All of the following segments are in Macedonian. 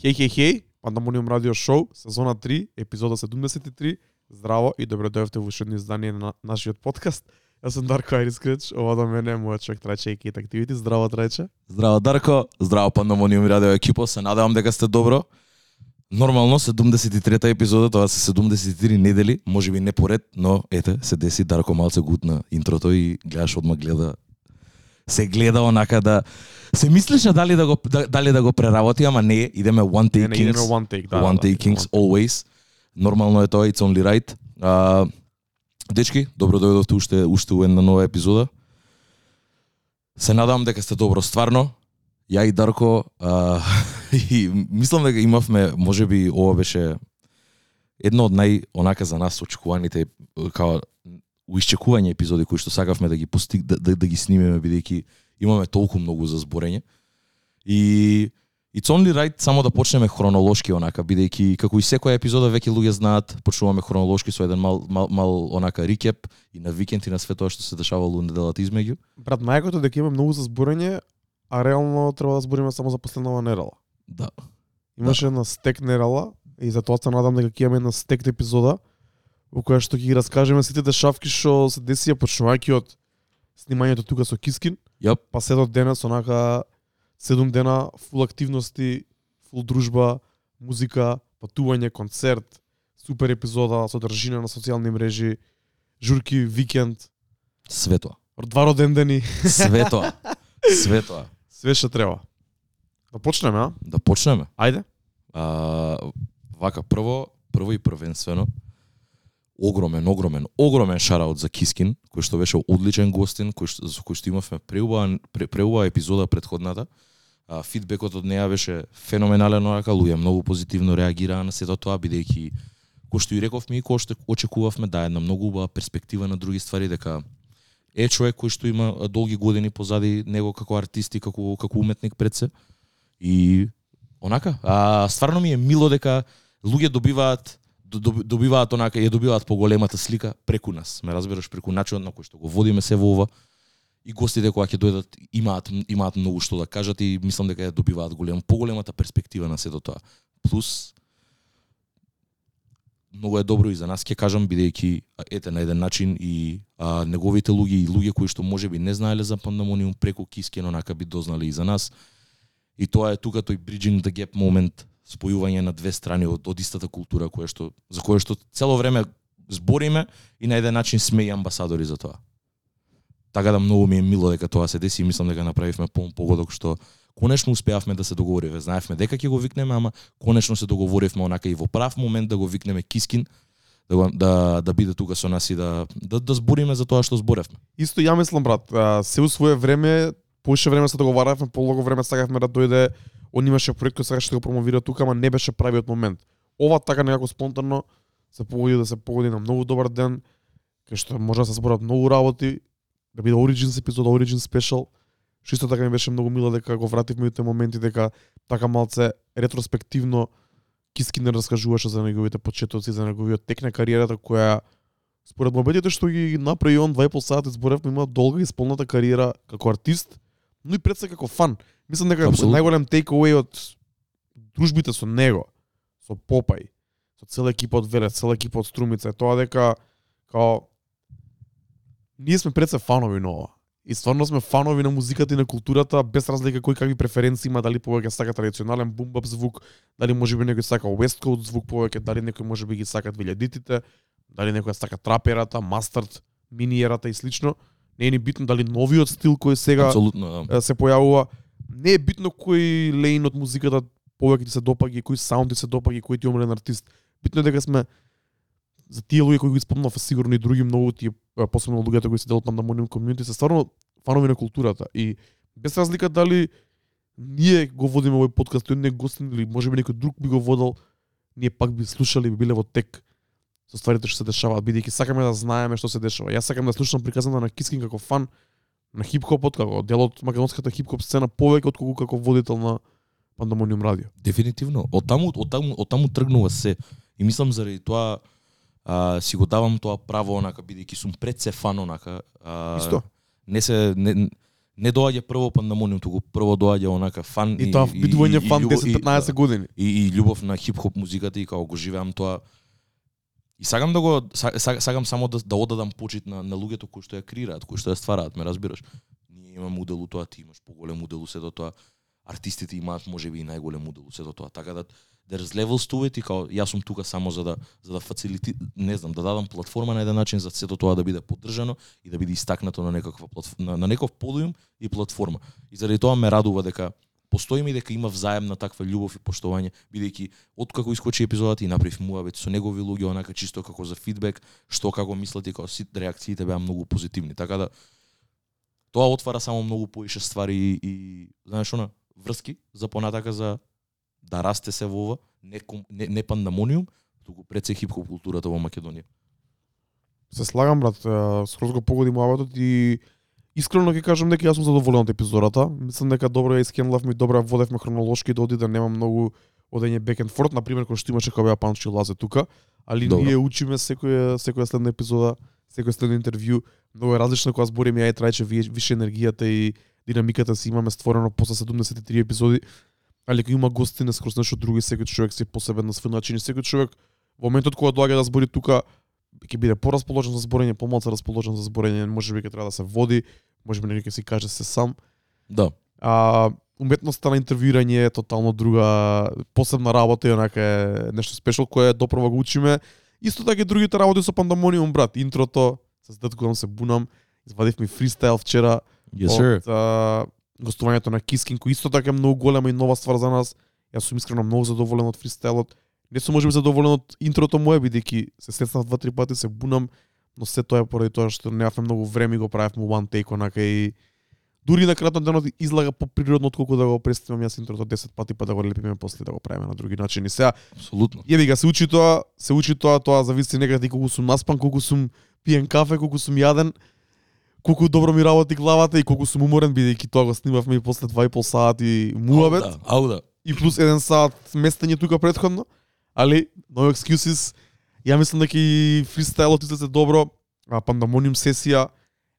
Хеј, хеј, хеј, Пандамониум радио шоу, сезона 3, епизода 73. Здраво и добро дојавте во уште едно издание на нашиот подкаст. Јас сум Дарко Айрискреч, ова до мене е мојот човек Трајче и Activity. Здраво Трајче. Здраво Дарко, здраво Пандамониум радио екипо, се надевам дека сте добро. Нормално 73-та епизода, тоа се 73 недели, можеби не поред, но ете, се деси Дарко малце гутна интрото и гледаш одма гледа се гледа онака да се мислеше дали да го да, дали да го преработи, ама не, идеме one take Не, не, kings. идеме one take, да. one да, take kings always. Нормално е тоа, it's only right. А, дечки, добро дојдовте уште уште у една нова епизода. Се надам дека сте добро стварно. Ја и Дарко а, и мислам дека имавме, можеби ова беше едно од нај онака за нас очекуваните као уисчекување епизоди кои што сакавме да ги постиг да, да, да ги снимеме бидејќи имаме толку многу за зборење. И It's only right само да почнеме хронолошки онака, бидејќи како и секоја епизода веќе луѓе знаат, почнуваме хронолошки со еден мал, мал, мал онака рикеп и на викенд и на све тоа што се дешавало неделата измеѓу. Брат, најакото е дека има многу за зборење, а реално треба да збориме само за последнава недела. Да. Имаше една стек недела и затоа се надам дека ќе имаме една стек епизода во која што ќе ги раскажеме сите дешавки што се десија почнувајќи од снимањето тука со Кискин, Јап, па се до денес онака седум дена фул активности, фул дружба, музика, патување, концерт, супер епизода, содржина на социјални мрежи, журки, викенд, све тоа. два родендени, Све тоа. Све тоа. све што треба. Да почнеме, а? Да почнеме. Ајде. А, вака, прво, прво и првенствено, огромен, огромен, огромен шараут за Кискин, кој што беше одличен гостин, кој што, за кој што имавме преубава, пре, преубава епизода предходната. А, фидбекот од неа беше феноменален, онака, луѓе многу позитивно реагираа на сето тоа, бидејќи, кој што и рековме и кој што очекувавме, да една многу убава перспектива на други ствари, дека е човек кој што има долги години позади него како артист и како, како уметник пред се. И онака, а стварно ми е мило дека луѓе добиваат добиваат онака ја добиваат поголемата слика преку нас. Ме разбираш преку начинот на кој што го водиме се во ова и гостите кога ќе дојдат имаат имаат многу што да кажат и мислам дека ја добиваат голем поголемата перспектива на сето тоа. Плюс многу е добро и за нас ќе кажам бидејќи ете на еден начин и а, неговите луѓе и луѓе кои што можеби не знаеле за пандемониум преку Кискен онака би дознали и за нас. И тоа е тука тој bridging the gap момент, спојување на две страни од, од истата култура која што за која што цело време збориме и на еден начин сме и амбасадори за тоа. Така да многу ми е мило дека тоа се деси и мислам дека направивме полн погодок што конечно успеавме да се договориме. Знаевме дека ќе го викнеме, ама конечно се договоривме онака и во прав момент да го викнеме Кискин, да, го, да, да биде тука со нас и да, да, да збориме за тоа што зборевме. Исто ја мислам брат, се у свое време, поише време се договаравме, полого време сакавме да дојде, он имаше проект кој сакаше да го промовира тука, ама не беше правиот момент. Ова така некако спонтано се погоди да се погоди на многу добар ден, кај што може да се зборат многу работи, да биде Origins епизод Origin Special, што исто така ми беше многу мило дека го вративме и тие моменти дека така малце ретроспективно киски не раскажуваше за неговите почетоци, за неговиот тек на кариерата која според мобетите што ги направи он 2,5 сати зборевме има долга и исполната кариера како артист, но и пред се како фан. Мислам дека Апсолутно. најголем takeaway од дружбите со него, со Попај, со цела екипа од Велес, цела екипа од Струмица, е тоа дека као ние сме пред се фанови на ова. И стварно сме фанови на музиката и на културата, без разлика кој какви преференции има, дали повеќе сака традиционален бумбап звук, дали можеби некој сака West Coast звук повеќе, дали некој можеби ги сака 2000-тите, дали некој сака траперата, мастард, миниерата и слично. Не е ни битно дали новиот стил кој сега Апсолутно, да. се појавува. Не е битно кој лейн од музиката повеќе ти се допаѓа, кој саунд ти се допаѓа, кој ти е омилен артист. Битно е дека сме за тие луѓе кои ги спомнав, сигурно и други многу тие посебно луѓето кои се делат на Пандамониум Community се стварно фанови на културата и без разлика дали ние го водиме овој подкаст, тој не гостин или можеби некој друг би го водел, ние пак би слушале би биле во тек со стварите што се дешаваат, бидејќи сакаме да знаеме што се дешава. Јас сакам да слушам приказната на Кискин како фан на хип-хопот, како дел од македонската хип-хоп сцена повеќе отколку како водител на Пандамониум радио. Дефинитивно. Од таму, од таму, од таму тргнува се. И мислам заради тоа а, си го давам тоа право онака бидејќи сум пред се фан онака. А, Исто. Не се не, не доаѓа прво пандамониум, туку прво доаѓа онака фан И тоа бидување фан љубов- и- 10-15 да, години. и, и љубов на хип-хоп музиката и како го живеам тоа. И сакам да го сагам сакам само да да одадам почит на на луѓето кои што ја креираат, кои што ја ствараат, ме разбираш. Ние имаме удел у тоа, ти имаш поголем удел у сето тоа. Артистите имаат можеби и најголем удел у сето тоа. Така да there's levels to it и као јас сум тука само за да за да фацилити не знам да дадам платформа на еден начин за сето тоа да биде поддржано и да биде истакнато на некаква платформа, на, на неков подиум и платформа. И заради тоа ме радува дека постоиме и дека има взаемна таква љубов и поштовање, бидејќи откако искочи епизодата и направив муабет со негови луѓе, онака чисто како за фидбек, што како мислат и како сит реакциите беа многу позитивни. Така да тоа отвара само многу поише ствари и, и знаеш она, врски за понатака за да расте се во ова, не, не, не пандамониум, туку пред се хип-хоп културата во Македонија. Се слагам брат, скроз го погоди муабетот и искрено ќе кажам дека јас сум задоволен од епизодата. Мислам дека добро ја искенлавме ја водевме хронолошки да оди да нема многу одење back and forth, на пример кој што имаше кога беа Панчо и Лазе тука, али Добро. ние учиме секоја секоја следна епизода, секој следно интервју, многу е различно кога збориме ја и траече ви- више енергијата и динамиката си имаме створено после 73 епизоди, али кога има гости не скроз нешто други, секој човек си е посебен на свој начин и секој човек во моментот кога доаѓа да збори тука ќе биде порасположен за зборење, помалку расположен за зборење, можеби ќе треба да се води, можеби некој ќе си каже се сам. Да. А уметноста на интервјуирање е тотално друга посебна работа и онака е нешто спешал кое доправо го учиме. Исто така и другите работи со Пандамониум брат, интрото, се здеткувам се бунам, извадивме фристайл вчера Yes, sir. од а, гостувањето на Кискин, кој исто така е многу голема и нова ствар за нас. Јас сум искрено многу задоволен од фристайлот. Не сум можеби задоволен од интрото мое, бидејќи се сеснав два-три пати, се бунам, но се тоа е поради тоа што немавме многу време и го правевме one take онака и дури на крајот на денот излага поприродно отколку да го представам јас интрото 10 пати па да го лепиме после да го правиме на други начини. Сега Апсолутно. Јеби ga се учи тоа, се учи тоа, тоа зависи некаде колку сум наспан, колку сум пиен кафе, колку сум јаден, колку добро ми работи главата и колку сум уморен бидејќи тоа го снимавме и после 2 и пол сати муабет Ау, да, ау да. и плюс еден сат местење тука претходно, али no excuses. Ја мислам дека и фристайлот излезе добро, а пандамониум сесија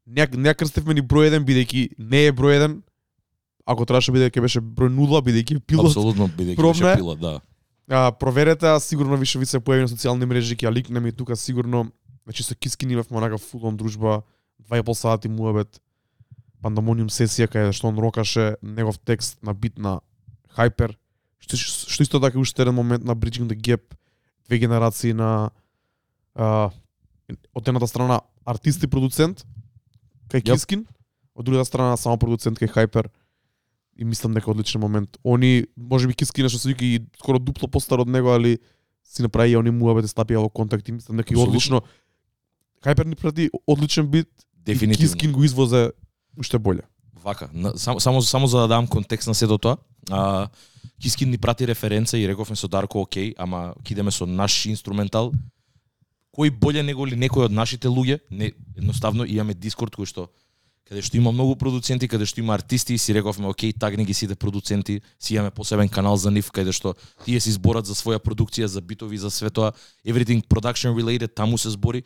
не ја- не крстевме ни број 1 бидејќи не е број 1. Ако требаше биде ќе беше број 0 бидејќи пилот. Апсолутно бидејќи Пробне. беше пила, да. А, проверете, а сигурно више ви се појави на социјални мрежи, ќе ликнеме и тука сигурно. Значи со Кискин имавме онака фулон дружба, два и пол сати муабет, пандамониум сесија каде што он рокаше негов текст на бит на Hyper, што, што исто така уште еден момент на Bridging the Gap, две генерации на а, од едната страна артист и продуцент кај Јап. Кискин, од другата страна само продуцент кај Hyper и мислам дека одличен момент. Они можеби Кискин што се вика и скоро дупло постар од него, али си направи и они муабете стапија во контакт и мислам дека и одлично Hyper ни прати одличен бит Дефинитивно. Кискин го извозе уште боле. Вака, на, само, само, само за да дам контекст на сето тоа, а, Кискин ни прати референца и рековме со Дарко, окей, ама кидеме со наш инструментал. Кој боле него ли некој од нашите луѓе? Не, едноставно имаме Дискорд кој што каде што има многу продуценти, каде што има артисти и си рековме, окей, тагни ги сите продуценти, си имаме посебен канал за нив, каде што тие си зборат за своја продукција, за битови, за све тоа, everything production related, таму се збори.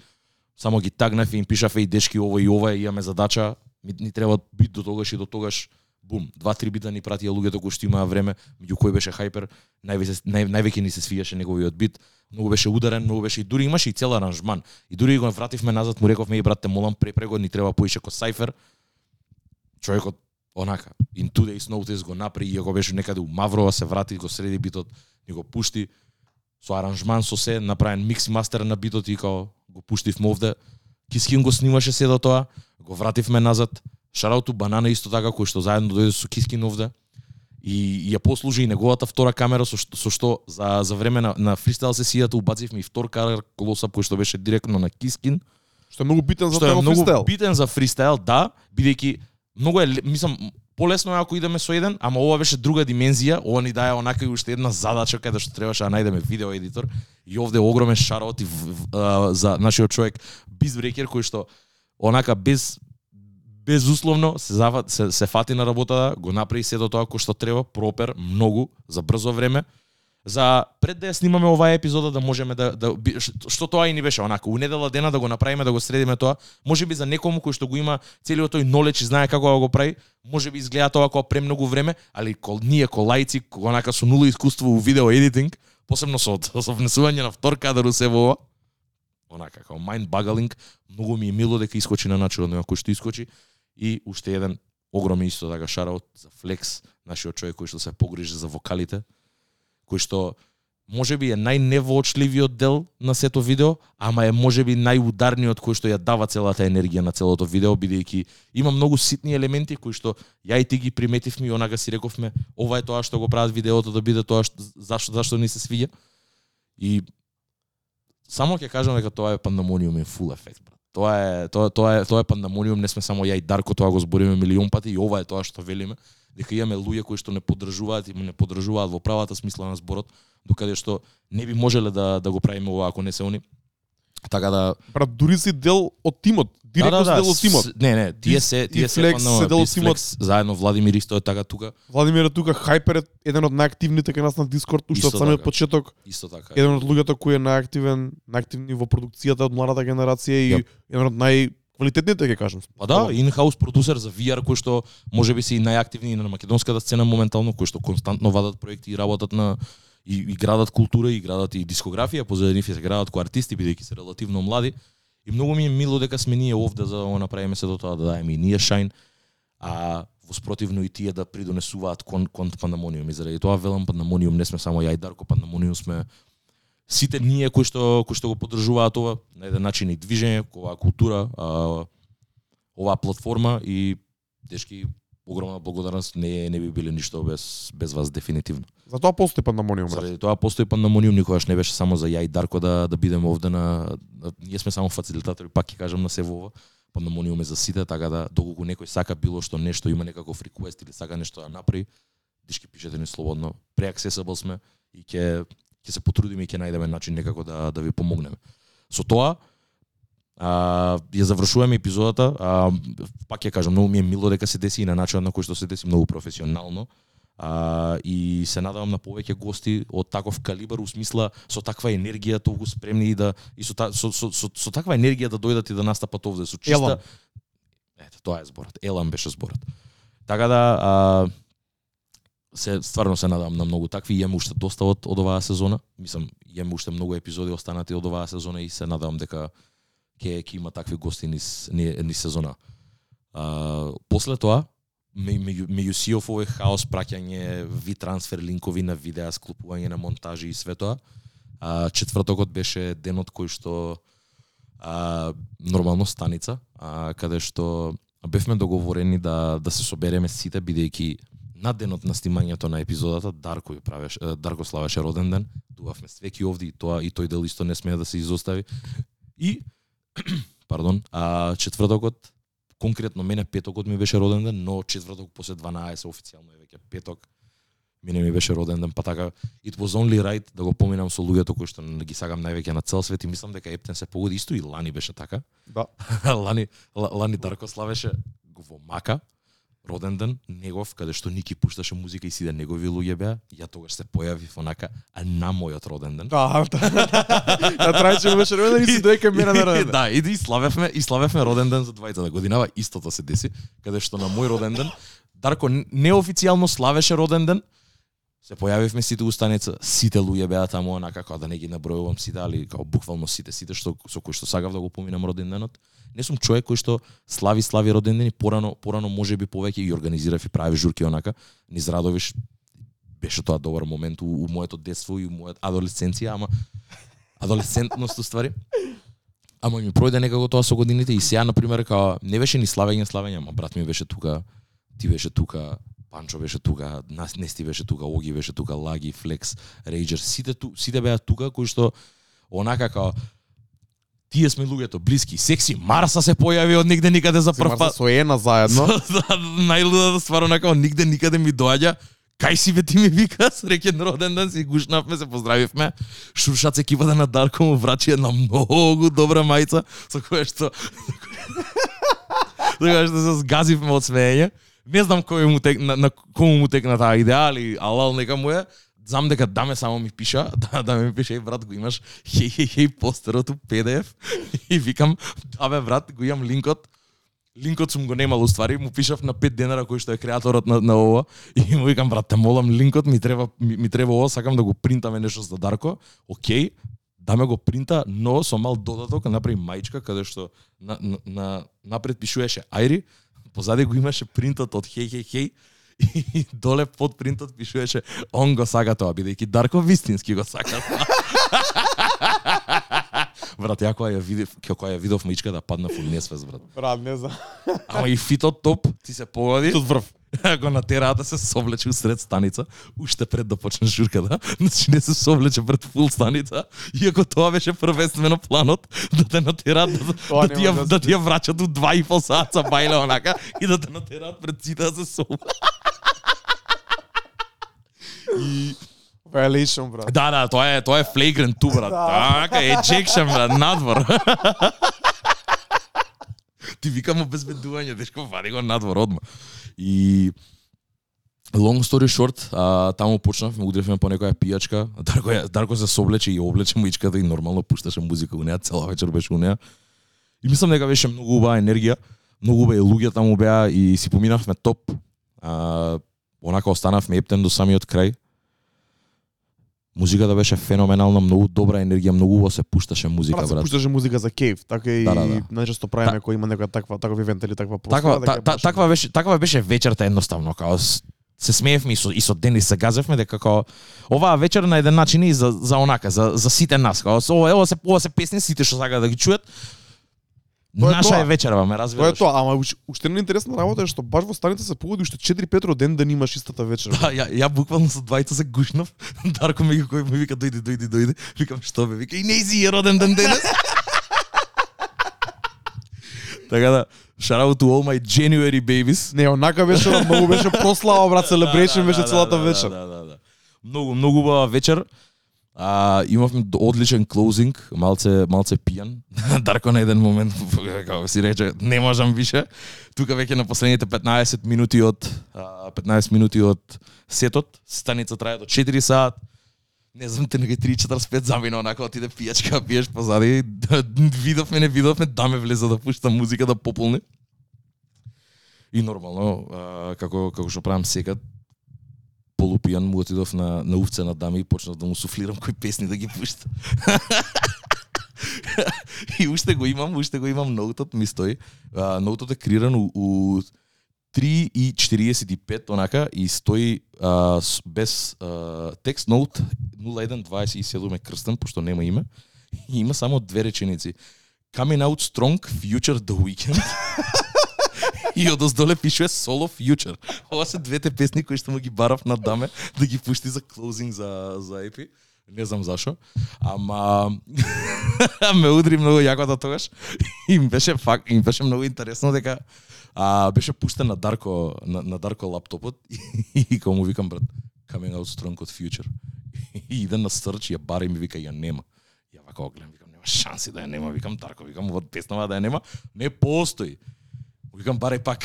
Само ги тагнав и им пишав и дечки ово и ова, и имаме задача, ни треба бит до тогаш и до тогаш бум, два-три бита ни пратија луѓето кои што имаа време, меѓу кои беше Хайпер, највеќе нај, највеќе ни се свиеше неговиот бит, многу беше ударен, многу беше и дури имаше и цел аранжман. И дури го вративме назад, му рековме и брате, молам препрегод ни треба поише ко Сайфер. Човекот онака, in two days notice го направи, иако беше некаде у Маврова, се врати, го среди битот, ни го пушти со аранжман со се, направен микс и мастер на битот и као го пуштивме овде. Кискин го снимаше се до тоа, го вративме назад. Шарауту Банана исто така кој што заедно дојде со Кискин овде. И, ја послужи и неговата втора камера со што, со што за, за време на, на фристайл сесијата убацивме и втор камер клосап кој што беше директно на Кискин Што е многу битен за што е многу фристайл. битен за фристайл, да, бидејќи многу е, мислам, полесно е ако идеме со еден, ама ова беше друга димензија, ова ни даја онака и уште една задача каде да што требаше да најдеме видео едитор и овде огромен шараот и в- в- за нашиот човек Бизбрекер кој што онака без безусловно се, зафа, се, се фати на работа, го направи се до тоа кој што треба, пропер, многу, за брзо време за пред да ја снимаме оваа епизода да можеме да, да што тоа и ни беше онака у недела дена да го направиме да го средиме тоа може би за некому кој што го има целиот тој нолеч и знае како да го прави може би изгледа тоа како премногу време али кол ние ко лаици ко онака со нула искуство у видео едитинг посебно со со внесување на втор кадар у се во ова онака како mind boggling многу ми е мило дека искочи на начинот на кој што искочи. И уште еден огромен исто да така шараот за Флекс, нашиот човек кој што се погрижи за вокалите, кој што можеби е најневоочливиот дел на сето видео, ама е можеби најударниот кој што ја дава целата енергија на целото видео, бидејќи има многу ситни елементи кои што ја и ти ги приметивме и онага си рековме, ова е тоа што го прават видеото да биде тоа што, зашто зашто ни се свиѓа. И само ќе кажам дека тоа е пандамониум и full effect, брат. Тоа е тоа тоа е тоа е пандемониум, не сме само ја и Дарко, тоа го збориме милион пати и ова е тоа што велиме, дека имаме луѓе кои што не поддржуваат и не поддржуваат во правата смисла на зборот, докаде што не би можеле да да го правиме ова ако не се они. Така да Брат, дури си дел од тимот. Директно си дел од тимот. Не, не, тие се тие се пандемониум, се дел од тимот. Заедно Владимир исто е така тука, Владимир е тука, Хайпер е еден од најактивните кај нас на Дискорд, уште од самиот така. почеток. исто така. Еден од луѓето кои е најактивен, најактивни во продукцијата од младата генерација и еден од најквалитетните ќе кажам. Па да, in-house продусер за VR кој што можеби се и најактивни на македонската сцена моментално, кој што константно вадат проекти и работат на и, и градат култура и градат и дискографија, позади нив се градат ко артисти бидејќи се релативно млади. И многу ми е мило дека сме ние овде за да го направиме се до тоа да даеме и ние шајн, а воспротивно и тие да придонесуваат кон, кон пандемониум. И заради тоа велам пандемониум не сме само ја и Дарко, пандемониум сме сите ние кои што кои што го поддржуваат ова на еден начин и движење, оваа култура, а, оваа платформа и дешки огромна благодарност не не би биле ништо без без вас дефинитивно. Затоа постои пандемониум, брат. Заради тоа постои пандемониум, никогаш не беше само за ја и Дарко да да бидеме овде на, на ние сме само фацилитатори, пак ќе кажам на се во ова. Пандемониум е за сите, така да доколку некој сака било што нешто има некаков request или сака нешто да направи, дишки пишете ни слободно. Преаксесабл сме и ќе ќе се потрудиме и ќе најдеме начин некако да да ви помогнеме. Со тоа а, ја завршуваме епизодата. А, пак ќе кажам, многу ми е мило дека се деси и на начинот на кој што се деси многу професионално. А, и се надавам на повеќе гости од таков калибар у смисла со таква енергија толку спремни и да и со, та, со, со, со, со таква енергија да дојдат и да настапат овде со чиста. Ете, тоа е зборот. Елан беше зборот. Така да а, се стварно се надам на многу такви, имаме уште доста од, од оваа сезона. Мислам, имаме уште многу епизоди останати од оваа сезона и се надам дека ќе ќе има такви гости низ ни, низ сезона. А, после тоа меѓу меѓу сиов овој хаос праќање ви трансфер линкови на видеа, склупување на монтажи и све тоа. А, четвртокот беше денот кој што а, нормално станица, а, каде што бевме договорени да да се собереме сите бидејќи на денот на снимањето на епизодата Дарко ја правеше е, Дарко славеше роден ден. Дувавме свеки овде и тоа и тој дел исто не смее да се изостави. И пардон, а четвртокот конкретно мене петокот ми беше роден ден, но четврток после 12 официјално е веќе петок. Мене ми беше роден ден, па така it was only right да го поминам со луѓето кои што ги сагам највеќе на цел свет и мислам дека Ептен се погоди исто и Лани беше така. Да. Лани Ла- Лани Дарко славеше во Мака роден ден негов каде што Ники пушташе музика и сите негови луѓе беа. Ја тогаш се појавив онака а на мојот роден ден. Да, да. Да трајче беше роден и си дојка мене на роден. да, и, и славевме и славевме роден ден за двајцата годинава, истото се деси, каде што на мој роден ден Дарко неофицијално славеше роден ден. Се појавивме сите у станица, сите луѓе беа таму онака како да не ги набројувам сите, али како буквално сите, сите што со кои што сагав да го поминам роден денот. Не сум човек кој што слави слави роден ден и порано порано можеби повеќе и организирав и прави журки онака. Низ Радовиш беше тоа добар момент у, у моето детство и у мојата адолесценција, ама адолесцентност уствари. Ама ми пројде некако тоа со годините и сега на пример као не беше ни славење славење, ама брат ми беше тука, ти беше тука, Панчо беше тука, нас Нести беше тука, Оги беше тука, Лаги, Флекс, Рейджер, сите ту, сите беа тука кои што онака као тие сме луѓето блиски, секси, Марса се појави од нигде никаде за прв пат. со Ена заедно. да, најлудата ствар онака нигде никаде ми доаѓа. Кај си бе ти ми вика, среќен роден ден си гушнавме, се поздравивме. Шуршац екипата на Дарко му врачи една многу добра мајца со која што со која што се сгазивме од смеење. Не знам кој му тек, на, на кому му текна таа идеја, али алал нека му е знам дека даме само ми пиша, да, да ми пише, е брат, го имаш, хеј, хеј, хеј, постерот у PDF, и викам, да бе, брат, го имам линкот, линкот сум го немал уствари, му пишав на 5 денара кој што е креаторот на, на ова. И му викам брат, те молам линкот ми треба ми, ми треба ова, сакам да го принтаме нешто за Дарко. Океј, даме го принта, но со мал додаток направи мајчка каде што на, на, на напред пишуваше Айри, позади го имаше принтот од хеј хеј хеј и доле под принтот пишуваше он го сака тоа бидејќи Дарко вистински го сака. брат, ја кога ја видев, кога ја видов маичка да падна во несвес, брат. Брат, не знам. Ама и фитот топ, ти се погоди. Тут врв. го натераа да се совлече усред станица, уште пред да почне журката, значи не се совлече пред фул станица, иако тоа беше првенствено планот да те натераат да, Тоа да, ти ја, да да ти ја врачат у два и пол саца бајле онака и да те натераат пред сите да се совлече. И Violation, брат. Да, да, тоа е тоа е flagrant ту брат. Така, ejection брат, надвор. Ти викам обезбедување, дечко, вади го надвор одма. И long story short, а, таму почнавме, удревме по некоја пијачка. Дарко, Дарко се соблече и облече муичката и нормално пушташе музика у неа, цела вечер беше у неа. И мислам дека беше многу убава енергија, многу убави луѓе таму беа и си поминавме топ. А, онака останавме ептен до самиот крај. Музиката беше феноменална, многу добра енергија, многу убаво се пушташе музика, Брат, се пушташе музика за кейф, така и Да, да, да. најчесто правиме кој има некоја таква таков ивент или таква Таква, прослава. дека та, е та, таква беше таква беше вечерта едноставно, као се смеевме и со и со Денис се газевме дека како оваа вечер на еден начин и за за онака, за за сите нас, као ова ова се ова се песни сите што сакаат да ги чуат. Тоа е Наша тоа. е вечерва, ме Тоа е разбираш? тоа, ама уш- уште не интересна работа е што баш во станица се погоди уште 4-5 ден да немаш истата вечер. Да, ја, ја буквално со двајца се гушнав. Дарко ми кој ми вика дојди, дојди, дојди. Викам што бе, вика и Нейзи е роден ден денес. така да, shout out to all my January babies. Не, онака беше, многу беше прослава, брат, celebration беше целата вечер. Да, да, да. Многу, многу убава вечер. А, имавме одличен клоузинг, малце малце пијан. Дарко на еден момент како си рече, не можам више. Тука веќе на последните 15 минути од 15 минути од сетот, станица трае до 4 саат. Не знам, те некај 3-45 замина онака отиде пијачка, пиеш позади. видовме, не видовме, даме влезе да пушта музика да пополни. И нормално, а, како како што правам секад, полупијан му отидов на на увце на дами и почнав да му суфлирам кои песни да ги пушта. и уште го имам, уште го имам ноутот ми стои. А, ноутот е криран у, у 3 и 45 онака и стои а, без а, текст ноут 0127 е крстен пошто нема име и има само две реченици. Coming out strong future the weekend. И од оздоле пишува Solo Future. Ова се двете песни кои што му ги барав на даме да ги пушти за клоузинг за за EP. Не знам зашо. Ама ме удри многу јако да тогаш. И им беше фак, им беше многу интересно дека а, беше пуштен на Дарко на, на Дарко лаптопот и, и кога му викам брат coming out strong од Future. И иде на search ја бара и ми вика ја нема. Ја вака го гледам, викам нема шанси да ја нема, викам Дарко, викам во песнава да ја нема, не постои. Му Викам барај пак.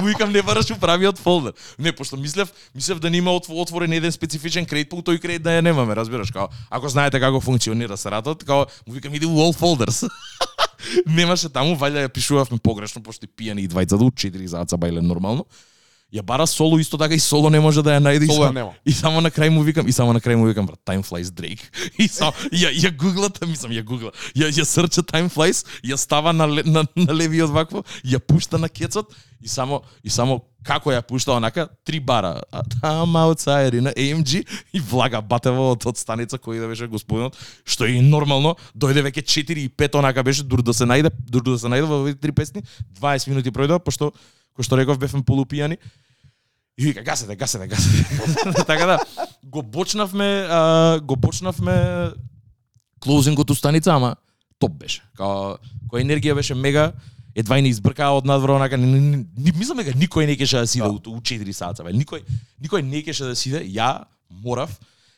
Му викам не бараш у правиот фолдер. Не, пошто мислев, мислев да нема отворен еден специфичен кредит, па по тој кредит да ја немаме, разбираш, као ако знаете како функционира саратот, као му викам иди у all folders. Немаше таму, валја ја пишувавме погрешно, пошто и пијани и двајца да до 4 заца бајле нормално. Ја бара соло исто така и соло не може да ја најде. Соло нема. И само на крај му викам, и само на крај му викам, брат, Time Flies Drake. И само, ја, ја гуглат, мислам, ја гугла, ја, ја срча Time Flies, ја става на, на, на левиот вакво, ја пушта на кецот и само, и само како ја пушта онака, три бара. А, I'm outside на AMG и влага батево од, од станица кој да беше господинот, што е и нормално, дојде веќе 4 и 5 онака беше, дур да се најде, дур да се најде во овие три песни, 20 минути пројдоа, пошто, кој што реков, бевме полупијани, И вика, гасете, гасете, гасете. така да, го почнавме, а, го почнавме клоузингот у станица, ама топ беше. Као, која енергија беше мега, едва и не избркаа од надвор, онака, не, не, не, не, мислам дека никој не кеше да сиде Да. у, у 4 саца, бе. Никој, никој не кеше да сиде, ја морав,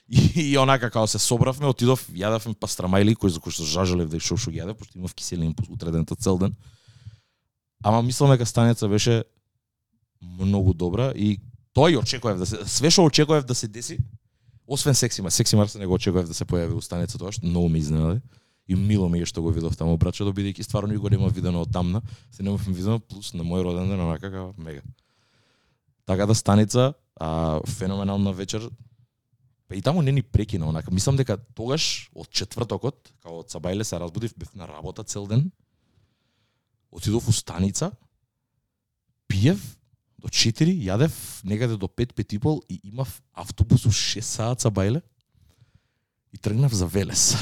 и, и онака као се собравме, отидов, јадавме пастрамајли, кој за кој што жажелев да шо шо ги јадев, пошто имав киселин утредента цел ден. Ама мислам дека станица беше многу добра и Тоа и очекував да се све што очекував да се деси, освен сексима. Сексимар се не го очекував да се појави у станица тоа што многу ме изненади. И мило ми е што го видов таму брачето бидејќи стварно и го нема видено од тамна. Се немав видено плюс на мој роден ден онака како мега. Така да станица, а, феноменална вечер. Па и таму не ни прекина онака. Мислам дека тогаш од четвртокот, као од Сабајле се разбудив, бев на работа цел ден. Отидов у станица, пиев до 4, јадев некаде до 5, 5 и пол и имав автобус у 6 саат Сабајле и тргнав за Велес.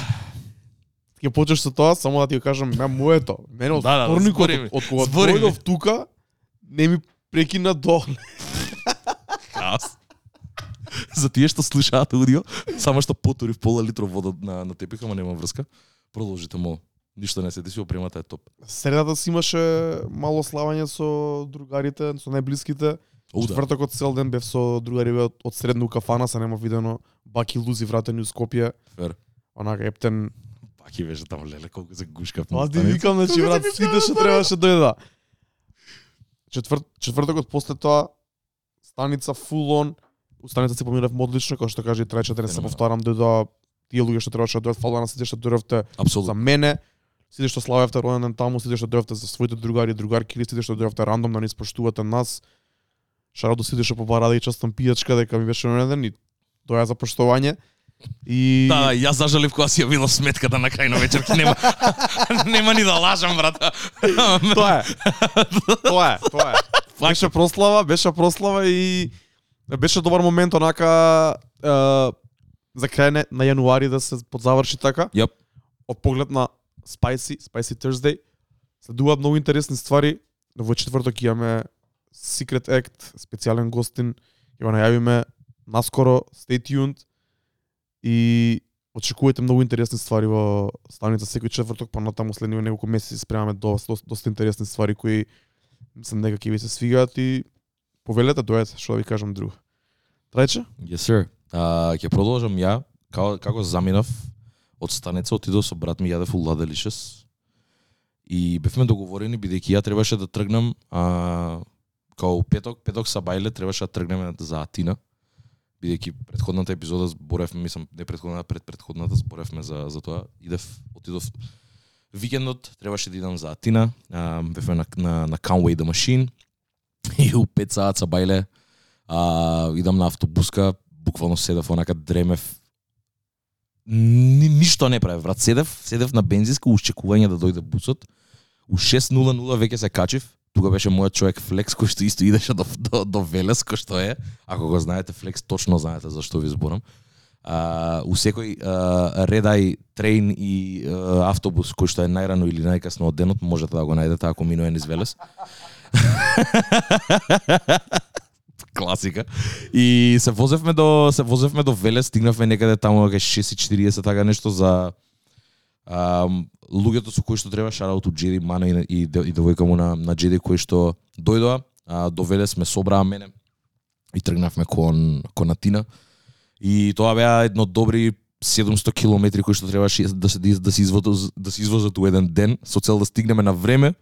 Ќе почнеш со тоа, само да ти го кажам, ме моето. Мене од Да, да, да, вторникот, од, кога дојдов тука, не ми прекина до. Хаос. За тие што слушаат аудио, само што потурив пола литро вода на, на тепих, ама нема врска. Продолжите мол. Ништо не се деси, опремата е топ. Средата си имаше мало славање со другарите, со најблиските. Да. Четвртокот цел ден бев со другари од, од средно у кафана, се нема видено баки лузи вратени у Скопје. Фер. Онака ептен. Паки беше таму леле колку се гушкав. Па ти викам, значи брат, сите што требаше дојда. Четврт, четвртокот после тоа станица full on, у станица се поминав одлично, како што кажа и трајчата, не се повторам, дојдоа тие луѓе што требаше да дојдат, фала на сите што дојдовте за мене, сите што славевте роден ден таму, сите што дојдовте за своите другари и другарки, или сите што дојдовте рандом да не испоштувате нас. Шарот до сите што побараде и частам пијачка дека ми беше роден ден и тоа е за поштовање. И Да, да, јас зажалив кога си ја видов сметката на крај на вечерки, нема нема ни да лажам, брат. тоа е. тоа е, тоа е. Беше прослава, беше прослава и беше добар момент онака е, за крај на- на јануари да се подзаврши така. Јап. Од поглед на Spicy, Spicy Thursday, следуваат многу интересни ствари. Во четврток имаме Secret Act, специјален гостин, ќе го најавиме наскоро, stay tuned и очекувате многу интересни ствари во станица секој четврток, па натаму следниве неколку месеци спремаме доста, доста, доста интересни ствари кои мислам дека ќе ви се свигаат и повелете дојдете, што да ви кажам друго. Трајче? Yes, sir. Uh, ќе продолжам ја, како, како заминав од станица, отидо со брат ми, јадев у Ладелишес. И бевме договорени, бидејќи ја требаше да тргнам, а, као петок, петок са бајле, требаше да тргнеме за Атина. Бидејќи предходната епизода зборевме, мислам, не предходната, пред предходната зборевме за, за тоа. Идев, отидов викендот, требаше да идам за Атина, а, бевме на, на, на Conway the Machine. И у 5 саат са бајле, а, идам на автобуска, буквално седев онака дремев. Ни, ништо не правев, брат. Седев, седев на бензинска уште да дојде бусот. У 6.00 веќе се качив. Тука беше мојот човек Флекс кој што исто идеше до, до, до Велес, кој што е. Ако го знаете Флекс, точно знаете за што ви зборам. А, у секој редај трейн и а, автобус кој што е најрано или најкасно од денот, можете да го најдете ако минува низ Велес. класика. И се возевме до се возевме до Велес, стигнавме некаде таму кај 6:40 така нешто за а, луѓето со кои што треба шараут Джеди Мана и, и, и девојка му на, на Джеди кои што дојдоа, а, до Велес ме собраа мене и тргнавме кон кон Атина. И тоа беа едно добри 700 километри кои што требаше да се да се извозат да се извозат у еден ден со цел да стигнеме на време,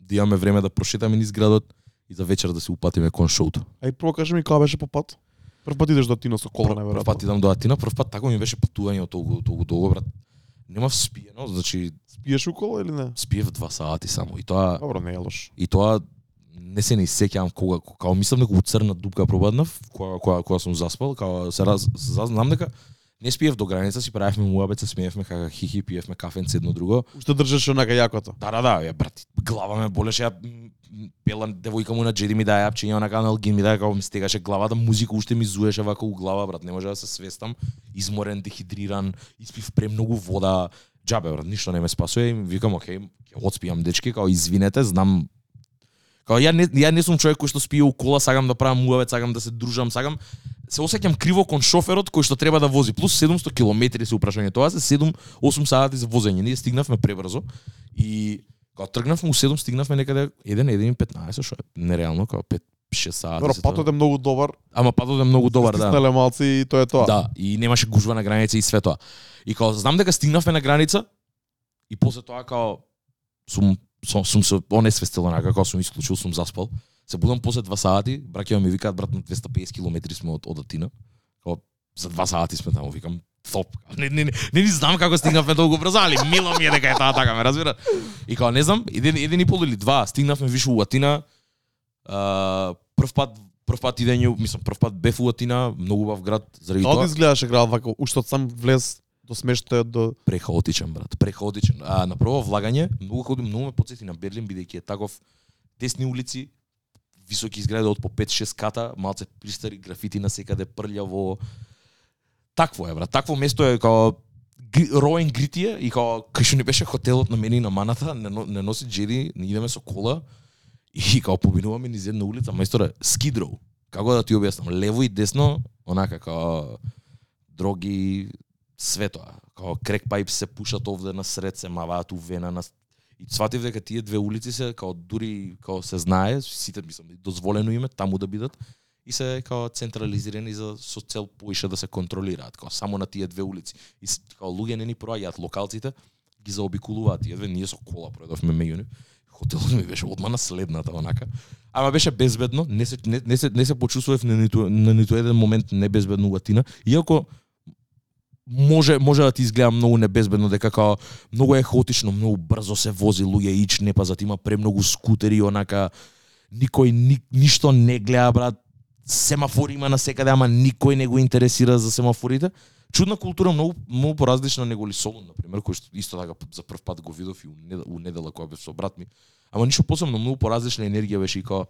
да имаме време да прошетаме низ градот и за вечер да се упатиме кон шоуто. Ај прво кажи ми кога беше по пат? Прв пат идеш до Тино со кола, Прв, прв пат најверојатно. идам до Атина, прв пат тако ми беше патување од толку толку долго брат. Немав спиено, значи Спиеш у кола или не? спиев два сати само и тоа Добро, не е лош. и тоа не се ни сеќавам кога кога мислам дека у црна дупка пробаднав, кога кога кога сум заспал, кога се раз знам дека не спиев до граница, си правевме муабет, се смеевме како хихи, пиевме кафенце едно друго. Уште држаш онака јакото. Да, да, да, ја брат, глава ме болеше, ја пела девојка му на джеди ми даја апчиња канал аналгин ми даја како ми стегаше главата, музика уште ми зуеше вака у глава, брат, не може да се свестам, изморен, дехидриран, испив премногу вода, џабе брат, ништо не ме спасува и викам, окей, ќе отспијам дечки, као извинете, знам Као ја не ја не сум човек кој што спие у кола, сакам да правам муавет, сакам да се дружам, сакам се осеќам криво кон шоферот кој што треба да вози. Плюс 700 километри се упрашање. Тоа се 7 8 сати за возење. Ние стигнавме пребрзо и кога тргнавме у 7 стигнавме некаде 1 1 15 што е нереално, као 5 6 сати. Добро, патот е многу добар. Ама патот е многу добар, да. Стиснеле малци и тоа е тоа. Да, и немаше гужва на граница и све тоа. И као знам дека стигнавме на граница и после тоа као сум сум, сум се онесвестил онака, као сум исклучил, сум заспал. Се будам после 2 сати, браќа ми викаат брат на 250 километри сме од од Атина. Као за 2 сати сме таму, викам топ. Не, не, не, не, не знам како стигнавме толку брзо, али мило ми е дека е таа така, ме разбира. И као не знам, еден, еден и пол или два, стигнавме више у Атина. А, прв пат прв пат идење, мислам, прв пат бев у Атина, многу убав град, заради Како тоа. изгледаше градот вака, уште од сам влез до смештајот до прехаотичен брат, прехаотичен. А на прво влагање, многу ходим, многу ме потсети на Берлин бидејќи е таков тесни улици, високи изгради од по 5-6 ката, малце пристари графити на секаде прљаво. Такво е брат, такво место е као роен гритие и као кај што ни беше хотелот на мене и на маната, не, не носи джери, не идеме со кола и као побинуваме низ една улица, мајсторе, скидроу. Како да ти објаснам, лево и десно, онака као дроги, све тоа. Као крек пајп се пушат овде на сред, се маваат увена на и сватив дека тие две улици се као дури као се знае, сите мислам дозволено име таму да бидат и се као централизирани за со цел поише да се контролираат, као само на тие две улици. И као луѓе не ни проаѓаат, локалците ги заобиколуваат тие две, ние со кола проедовме меѓу нив. Хотелот ми беше одма на следната онака. Ама беше безбедно, не се не, не се не се почувствував на ниту на ниту еден момент небезбедно у Атина, иако може може да ти изгледа многу небезбедно дека како многу е хаотично, многу брзо се вози луѓе ич не пазат има премногу скутери онака никој ни, ништо не гледа брат семафори има на секаде ама никој не го интересира за семафорите чудна култура многу многу поразлична него ли Солун например, кој што исто така за прв пат го видов и у, недела, у недела бев со брат ми ама ништо посебно многу поразлична енергија беше и као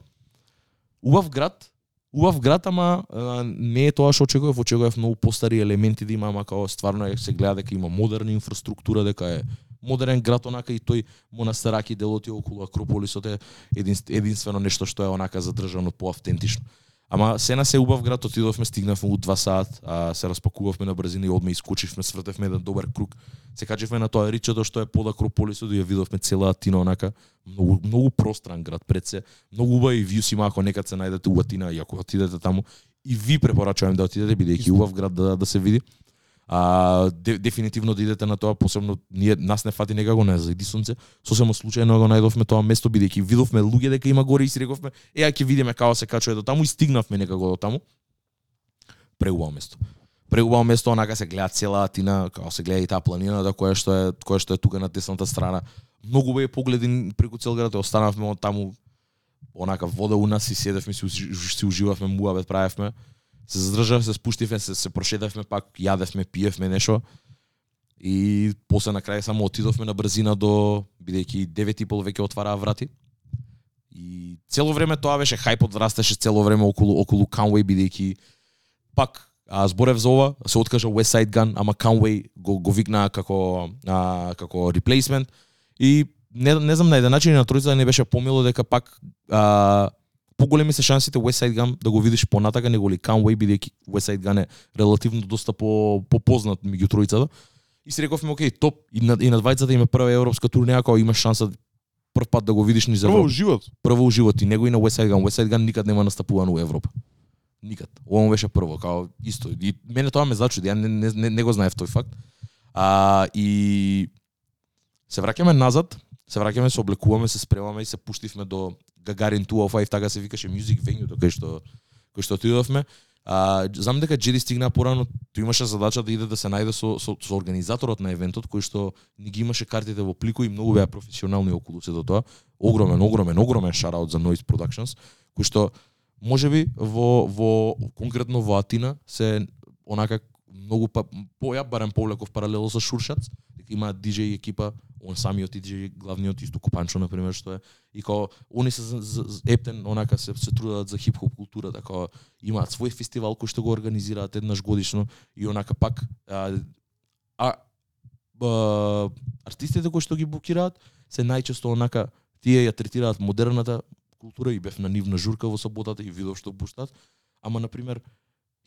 убав град убав град, ама а, не е тоа што очекував, очекував многу постари елементи да има, ама као стварно е, се гледа дека има модерна инфраструктура, дека е модерен град онака и тој монастараки делот е околу Акрополисот е единствено нешто што е онака задржано поавтентично. Ама се на се убав град, отидовме, стигнавме у 2 сат, а се распакувавме на брзина и одме искочивме, свртевме еден добар круг. Се качевме на тоа ричето што е под Акрополисот и ја видовме цела Атина онака, многу многу простран град пред се, многу убави вјус има ако некад се најдете у Атина и ако отидете таму и ви препорачувам да отидете бидејќи убав град да, да се види. А, де, дефинитивно да идете на тоа, посебно ние нас не фати некако не заиди сонце, сосема случајно го најдовме тоа место бидејќи видовме луѓе дека има горе и си рековме, е ќе видиме како се качува до таму и стигнавме некако до таму. Преубаво место. Преубаво место, онака се гледа цела Атина, како се гледа и таа планината да, која што е која што е тука на десната страна. Многу бе погледи преку цел град, да останавме од таму онака вода у нас и седевме си, си уживавме муабет правевме. Се задржав, се спуштивме, се, се прошедавме пак, јадевме, пиевме нешто. И после на крај само отидовме на брзина до бидејќи 9 и пол веќе отвараа врати. И цело време тоа беше хајпот растеше цело време околу околу Conway бидејќи пак а, зборев за ова, се откажа West Side Gun, ама Conway го, го викнаа како а, како replacement и не, не знам на еден начин на тројца не беше помило дека пак а, поголеми се шансите West Side Gun да го видиш понатака него ли Conway бидејќи West Side Gun е релативно доста по попознат меѓу тројцата. И си рековме окей, топ и на и на двајцата има прва европска турнеја кога имаш шанса прв пат да го видиш низ Прво Европа у живот. прво у живот и него и на West Side Gun. West Side Gun никад нема настапувано у Европа. Никад. Ова му беше прво, као исто. И мене тоа ме зачуди, ја не, не, не, не го знаев тој факт. А, и се враќаме назад, се враќаме, се облекуваме, се спремаме и се пуштивме до Гагарин 205, така се викаше Music Venue, кај што кој што отидовме. А, знам дека Джеди стигна порано, тој имаше задача да иде да се најде со, со, со организаторот на евентот, кој што ни ги имаше картите во плику и многу беа професионални околу сето тоа. Огромен, огромен, огромен шараут за Noise Productions, кој што можеби во во конкретно во Атина се онака многу па поја барем повлеков паралело со Шуршац, дека има диџеј екипа, он самиот и диџеј главниот исто Купанчо на пример што е и као они се за, за, за ептен онака се се трудат за хип-хоп култура, така имаат свој фестивал кој што го организираат еднаш годишно и онака пак а, а, а артистите кои што ги букираат се најчесто онака тие ја третираат модерната култура и бев на нивна журка во саботата и видов што пуштат ама на пример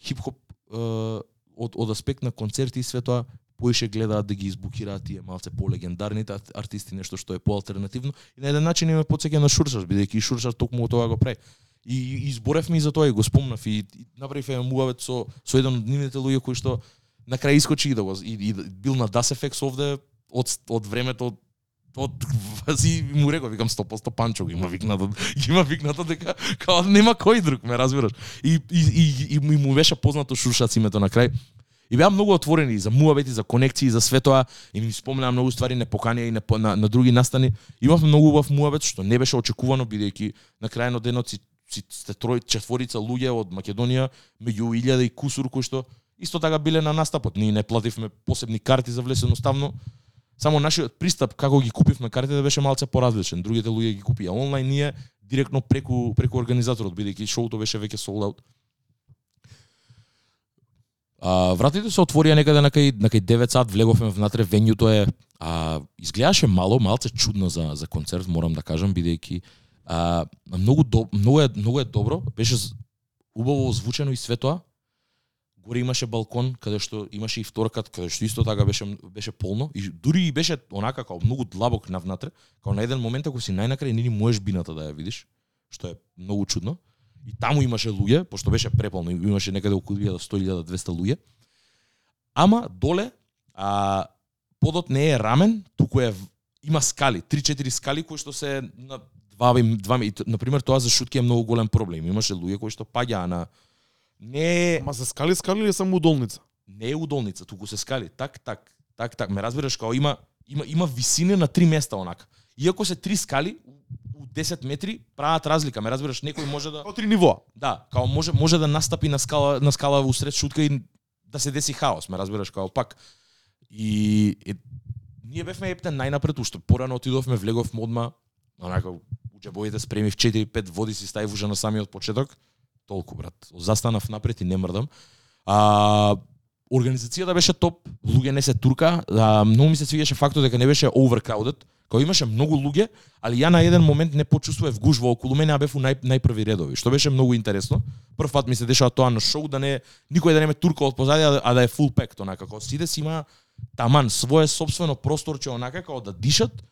хип-хоп од од аспект на концерти и све тоа поише гледаат да ги избукираат тие малце полегендарните артисти нешто што е поалтернативно. И на еден начин име подсеќа на Шуршаш, бидејќи и токму тоа го прави. И, и изборевме и за тоа и го спомнав. И, и направив еден муавет со со еден од нивните луѓе кои што на крај искочи и да го и, и да- бил на Das Effects овде од од времето од вази му реков викам 100% Панчо има викнато има викнато дека као нема кој друг ме разбираш и и и, и, и му беше познато шуршац името на крај. И беа многу отворени и за муабети, за конекции, за све тоа, и ми спомнаа многу ствари не поканија и на, на, на други настани. Имавме многу убав муабет што не беше очекувано бидејќи на крај на денот си, си сте трој четворица луѓе од Македонија меѓу 1000 и кусур кои што исто така биле на настапот. Ние не плативме посебни карти за влез едноставно. Само нашиот пристап како ги купивме картите беше малце поразличен. Другите луѓе ги купија онлайн, ние директно преку преку организаторот бидејќи шоуто беше веќе sold out. А, вратите се отворија некаде на кај на кај 9 сат, влеговме внатре, вењуто е а, изгледаше мало, малце чудно за за концерт, морам да кажам, бидејќи а, многу до, многу е многу е добро, беше убаво озвучено и све тоа. Горе имаше балкон каде што имаше и вторкат каде што исто така беше беше полно и дури и беше онака како многу длабок на внатре, како на еден момент ако си најнакрај нини можеш бината да ја видиш, што е многу чудно. И таму имаше луѓе, пошто беше преполно, имаше некаде околу 1100-1200 луѓе. Ама доле а, подот не е рамен, туку е има скали, 3-4 скали кои што се на два два на пример тоа за шутки е многу голем проблем. Имаше луѓе кои што паѓаа на не Ама се скали скали или само удолница? Не е удолница, туку се скали. Так, так, так, так. Ме разбираш, као има има има висини на три места онака. Иако се три скали, 10 метри прават разлика, ме разбираш, некој може да Од три нивоа. Да, као може може да настапи на скала на скала усред шутка и да се деси хаос, ме разбираш, као пак и, и ние бевме ептен најнапред уште порано отидовме влеговме одма онака у џебоите спремив 4-5 води си ставив уже на самиот почеток. Толку брат. Застанав напред и не мрдам. А организацијата беше топ, луѓе не се турка, а, многу ми се свиеше фактот дека не беше overcrowded, кога имаше многу луѓе, али ја на еден момент не почувствував гужва околу мене, а бев у нај, најпрви редови, што беше многу интересно. Прв пат ми се дешава тоа на шоу да не никој да не ме турка од позади, а да е full pack онака како сите си има таман свое собствено просторче онака како да дишат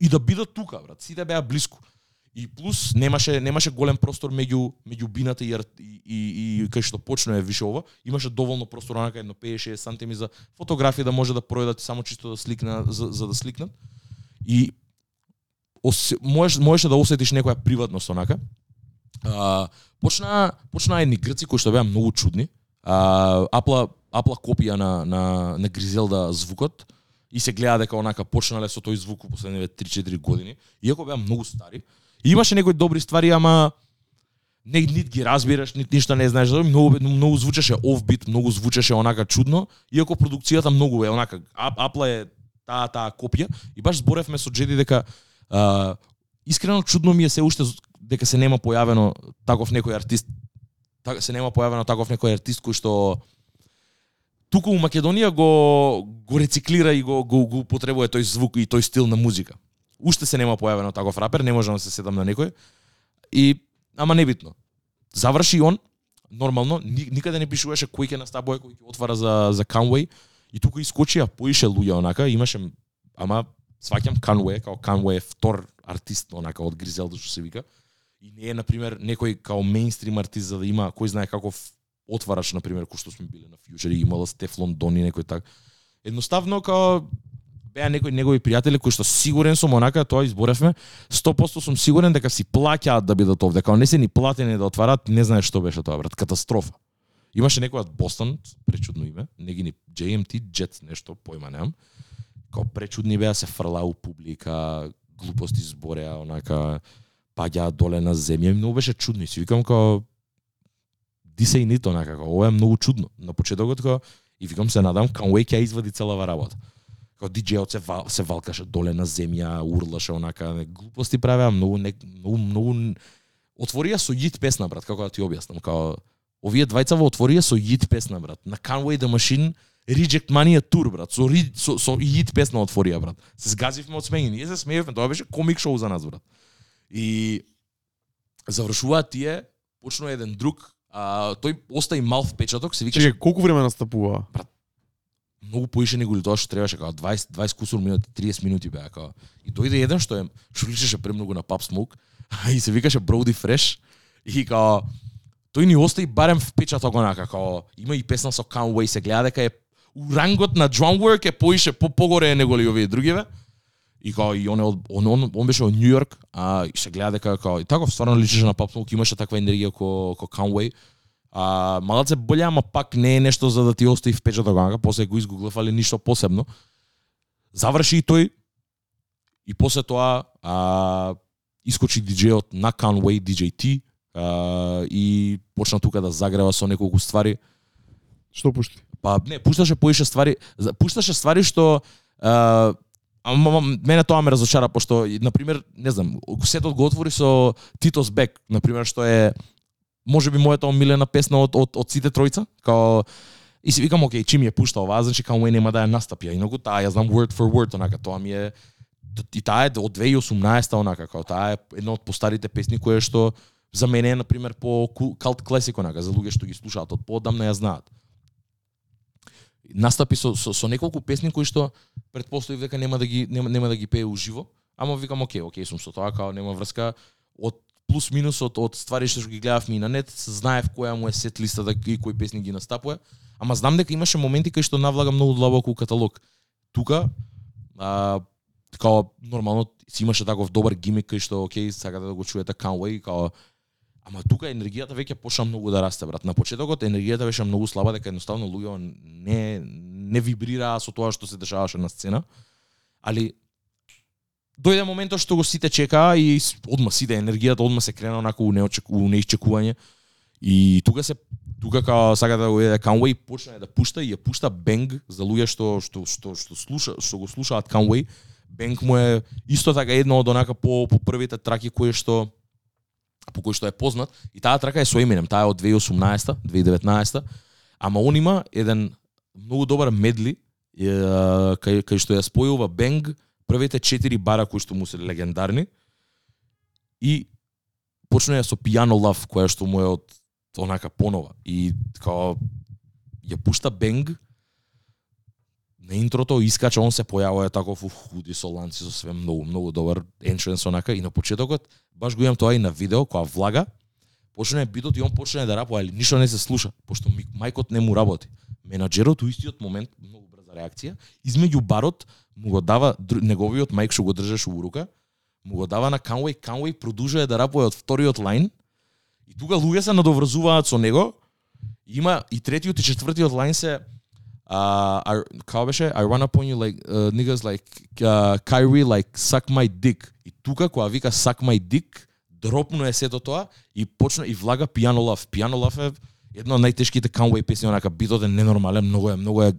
и да бидат тука, брат. Сите беа блиску. И плюс немаше немаше голем простор меѓу меѓу бината и и, и, и кај што почна е више ова, имаше доволно простор онака едно 50-60 сантими за фотографија да може да пројдат само чисто да сликна за, за да сликнат. И ос, можеш можеше да осетиш некоја приватност онака. А, почна почна едни грци кои што беа многу чудни. А, апла апла копија на на на Гризелда звукот и се гледа дека онака почнале со тој звук последниве 3-4 години, иако беа многу стари. И имаше некои добри ствари, ама не нит ги разбираш, нит ништо не знаеш, многу многу звучеше офбит, многу звучеше онака чудно, иако продукцијата многу е онака. Апла е таа таа копија. И баш зборевме со Джеди дека а, искрено чудно ми е се уште дека се нема појавено таков некој артист. Така се нема појавено таков некој артист кој што туку у Македонија го го рециклира и го го, го тој звук и тој стил на музика. Уште се нема појавено таков рапер, не можам да се седам на некој. И ама небитно. Заврши он нормално, никаде не пишуваше кој ќе настапува, кој ќе отвара за за Conway И тука искочија поише луѓе онака, имаше ама сваќам Conway као Conway е втор артист онака од Гризелда што се вика. И не е на пример некој као мејнстрим артист за да има кој знае каков отвараш на пример кој што сме биле на Future и имала Стефлон Дони некој так. Едноставно као беа некои негови пријатели кои што сигурен сум онака тоа изборевме, 100% сум сигурен дека си плаќаат да бидат овде, као не се ни платени да отварат, не знаеш што беше тоа брат, катастрофа. Имаше некој од Бостон, пречудно име, не ги ни JMT Jet нешто, појма немам. Као пречудни беа се фрла у публика, глупости збореа, онака паѓа доле на земја, и многу беше чудно. И си викам као дисе и нито онака, као ова е многу чудно. На почетокот као и викам се надам Conway ќе извади целава работа. Као диџејот се вал, се валкаше доле на земја, урлаше онака, глупости правеа, многу не, многу многу отворија со јит песна брат, како да ти објаснам, као овие двајца во отворија со Јит песна, брат. На Conway the Machine Reject Money тур, брат. Со, со, со Јит песна отворија, брат. Се сгазивме од смење. Ние се смеевме, тоа беше комик шоу за нас, брат. И завршуваат тие, почнува еден друг, а, тој остави мал впечаток, се викаше... Чекај, колку време настапува? Брат, многу поише него тоа што требаше, као 20 20 кусур минути, 30 минути беа као. И дојде еден што е што личеше премногу на Pop Smoke и се викаше Brody Fresh и као тој ни остави барем впечаток онака како има и песна со Conway се гледа дека е рангот на drum work е поише по погоре него ли овие другиве. И као и он, е од, он, он, он беше од Нью Йорк, а и се гледа дека као и таков стварно личеше на Pop Smoke, имаше таква енергија ко ко Conway. А малце боле, ама пак не е нешто за да ти остави впечаток онака, после го изгуглав, али ништо посебно. Заврши и тој и после тоа а, искочи диџејот на Conway, DJ T, а, и почна тука да загрева со неколку ствари. Што пушти? Па не, пушташе поише ствари, пушташе ствари што а, ама, ама, мене тоа ме разочара пошто на пример, не знам, сетот го отвори со Титос Бек, на пример што е Може би мојата омилена песна од од, од сите тројца, као и си викам, окей, чим ја пушта оваа, значи е нема да ја настапи, а инаку таа ја знам word for word, онака, тоа ми е и таа е од 2018 онака, као таа е една од постарите песни која што за мене е на пример по калт класик онака, за луѓе што ги слушаат од подамна ја знаат. Настапи со, со, со неколку песни кои што предпоставив дека нема да ги нема, нема да ги пее уживо, ама викам окей, окей сум со тоа, као нема врска од плюс минус од од ствари што ги гледавме и на нет, знаев која му е сет листата да и кои песни ги настапува, ама знам дека имаше моменти кај што навлага многу длабоко у каталог. Тука а, као нормално си имаше таков добар гимик кај што окей, сакате да го чуете Conway, као Ама тука енергијата веќе почна многу да расте, брат. На почетокот енергијата беше многу слаба, дека едноставно луѓето не не вибрираа со тоа што се дешаваше на сцена. Али дојде моментот што го сите чекаа и одма сите енергијата одма се крена онаку у неочек, у неисчекување. И тука се тука као сака да го еде Conway почна да пушта и ја пушта бенг за луѓе што што што што слуша што го слушаат Conway. Бенг му е исто така едно од онака по по првите траки кои што по кој што е познат и таа трака е со Eminem, таа е од 2018, 2019, ама он има еден многу добар медли е, кај кај што ја спојува Бенг првите четири бара кои што му се легендарни и почна ја со Piano Love која што му е од онака понова и као ја пушта Бенг на интрото искача он се појавува таков у худи со ланци со све многу многу добар entrance онака и на почетокот баш го имам тоа и на видео која влага почне бидот и он почне да рапува, али ништо не се слуша, пошто майкот мајкот не му работи. Менаџерот у истиот момент, многу реакција, измеѓу барот му го дава неговиот мајк што го држеше во рука, му го дава на Канвей, Канвей продолжува да рапува од вториот лайн. и тука луѓе се надоврзуваат со него. Има и третиот и четвртиот лайн се uh, I, како беше? I run upon you like uh, niggas like uh, Kyrie like suck my dick. И тука кога вика suck my dick, дропно е сето тоа и почна и влага Piano Love. Piano Love е една од најтешките Conway песни, онака битот е ненормален, многу е многу е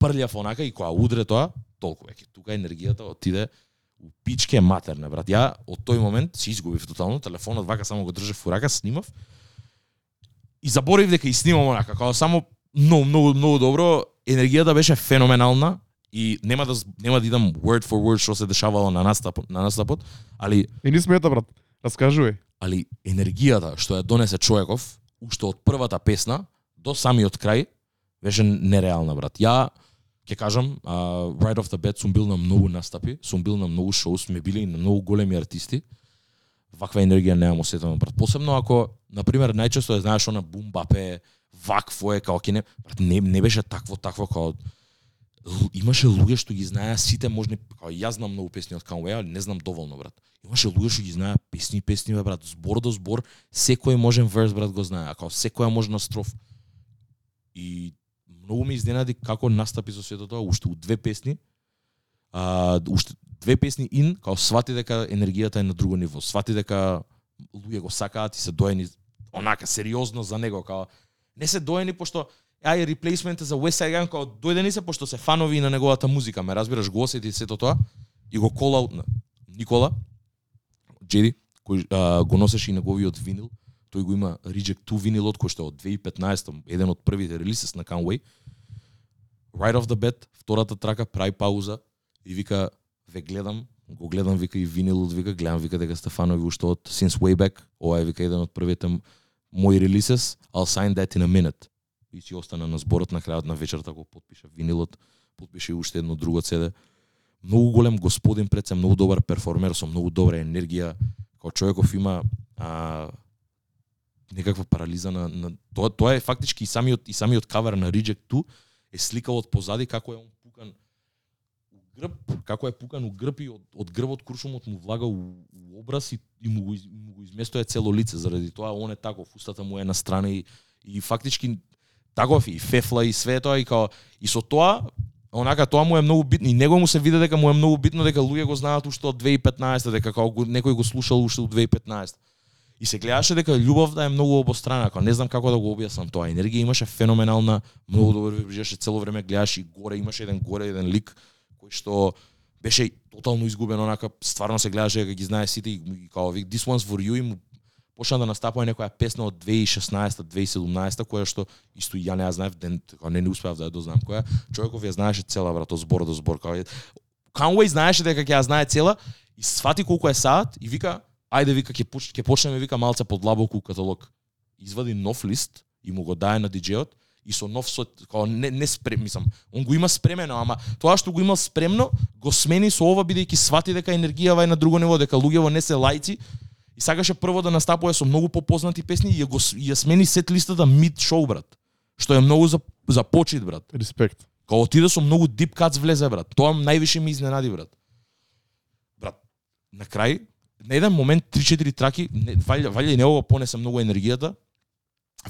прљав онака и кога удре тоа, толку веќе. Тука енергијата отиде у пичке матерна, брат. Ја од тој момент си изгубив тотално телефонот, вака само го држев у рака, снимав. И заборив дека и снимам онака, као само многу многу многу добро, енергијата беше феноменална и нема да нема да идам word for word што се дешавало на настапот, на настапот, али И не смета, брат. Раскажувај. али енергијата што ја донесе човеков, уште од првата песна до самиот крај, беше нереална, брат. Ја ќе кажам, uh, right off the bat сум бил на многу настапи, сум бил на многу шоу, сме били и на многу големи артисти. Ваква енергија немам осетено, брат. Посебно ако, на пример, најчесто е знаеш она бумбапе, вакво е, као ќе не, брат, не, не беше такво, такво, као имаше луѓе што ги знаеа сите можни, као јас знам многу песни од Kanye, али не знам доволно, брат. Имаше луѓе што ги знаеа песни, песни, бе, брат, збор до збор, секој можен верс, брат, го знае, као секоја можна строф. И многу ме изненади како настапи со сето тоа, уште у две песни, а, уште две песни ин, као свати дека енергијата е на друго ниво, свати дека луѓе го сакаат и се доени онака сериозно за него, као не се доени пошто ај реплейсмент за West Side Gun као дојдени се пошто се фанови и на неговата музика, ме разбираш, го осети сето тоа и го кола на Никола Джеди кој а, го носеше и неговиот винил, тој го има Reject 2 винилот кој што е од 2015 еден од првите релисис на Conway. Right off the bat, втората трака прави пауза и вика ве гледам, го гледам вика и винилот вика гледам вика дека Стефанови уште од Since Way Back, ова е вика еден од првите мои релисес, I'll sign that in a minute. И си остана на зборот на крајот на вечерта го потпиша винилот, подпиша и уште едно друго CD. Многу голем господин пред се, многу добар перформер со многу добра енергија. Као човеков има а, некаква парализа на, на тоа тоа е фактички и самиот и самиот кавер на Reject 2 е сликал од позади како е он пукан у грб, како е пукан у грб и од, од грбот куршумот му влага у, у образ и, и му, го, из- му го изместоја цело лице, заради тоа он е таков, устата му е на страна и, и фактички таков и фефла и све тоа и као и со тоа онака тоа му е многу битно и него му се види дека му е многу битно дека луѓе го знаат уште од 2015 дека како некој го слушал уште од 2015 И се гледаше дека љубовта е многу обострана, ако не знам како да го објаснам тоа. Енергија имаше феноменална, многу добро вибрираше цело време гледаш и горе имаше еден горе еден лик кој што беше тотално изгубен, онака стварно се гледаше дека ги знае сите и, и као вик this one's for you и му почна да настапува некоја песна од 2016 2017 која што исто и ја не ја знаев ден не не успеав да ја дознам која човеков ја знаеше цела брат од збор до збор као Conway знаеше дека ќе ја знае цела и свати колку е саат и вика ајде вика ќе поч, ќе почнеме вика малце подлабоко у каталог. Извади нов лист и му го дае на диџејот и со нов со као не не спрем, мислам, он го има спремено, ама тоа што го имал спремно го смени со ова бидејќи свати дека енергијава е на друго ниво, дека луѓето не се лајци и сакаше прво да настапува со многу попознати песни и ја го ја смени сет листата мид шоу брат. Што е многу за за почит брат. Респект. Као отиде со многу дип кац влезе брат. Тоа највише ми изненади брат. Брат, на крај на еден момент 3-4 траки, валја, валја и него го понесе многу енергијата,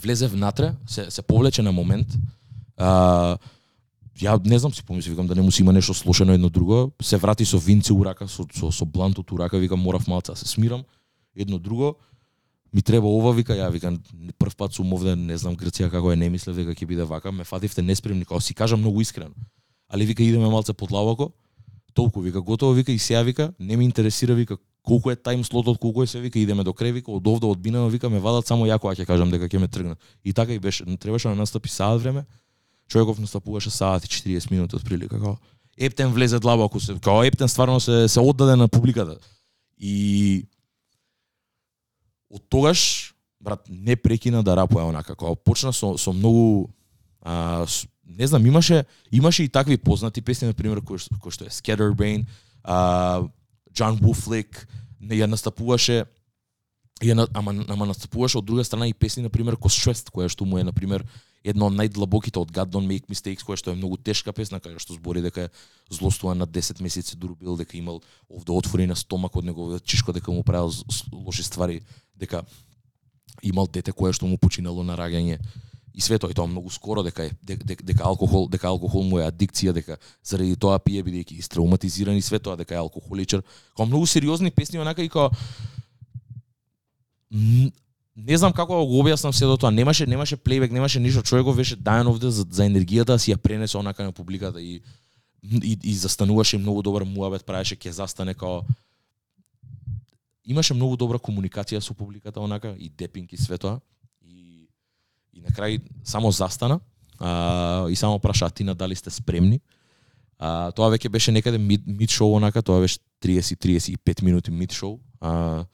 влезе внатре, се, се повлече на момент. А, ја не знам си помисли, викам да не му си има нешто слошено едно друго, се врати со винце у рака, со, со, со блантот у рака, викам морав малца да се смирам, едно друго, ми треба ова, вика, ја викам, прв пат сум овде, не знам Грција како е, не мислев дека ќе биде вака, ме фативте неспремни, како си кажам многу искрено. Али вика идеме малце подлабоко, толку вика готово вика и сега вика не ме интересира вика колку е тајм слотот, колку е се вика идеме до крај вика од овде од Бинано, вика ме вадат само јако кога ќе кажам дека ќе ме тргнат. И така и беше, требаше да настапи саат време. Човеков настапуваше саат и 40 минути од прилика како Ептен влезе длабоко се, као Ептен стварно се се оддаде на публиката. И од тогаш брат не прекина да рапува онака како почна со со многу а, не знам имаше имаше и такви познати песни на пример кои, кои што е Scatterbrain, а John Wooflick, не ја настапуваше ја на, ама, ама настапуваше од друга страна и песни на пример Stressed, која што му е на пример една од најдлабоките од God Don't Make Mistakes, која што е многу тешка песна, каја што збори дека е злостуван на 10 месеци дурбил, дека имал овде отвори на стомак од неговиот чишко, дека му правил лоши ствари, дека имал дете кое што му починало на раѓање и све тоа и тоа многу скоро дека е дека, дека, алкохол дека алкохол му е адикција дека заради тоа пие бидејќи истрауматизиран и све тоа дека е алкохоличар. Како многу сериозни песни онака и као не знам како да го објаснам се до тоа. Немаше немаше плейбек немаше ништо. Човеков беше даен овде за, за енергијата да си ја пренесе онака на публиката и и, и застануваше многу добар муабет правеше ќе застане као имаше многу добра комуникација со публиката онака и депинг и све тоа и на крај само застана а, и само праша Атина дали сте спремни? А, тоа веќе беше некаде мид, мид шоу онака тоа беше 30-35 минути мид шоу. А,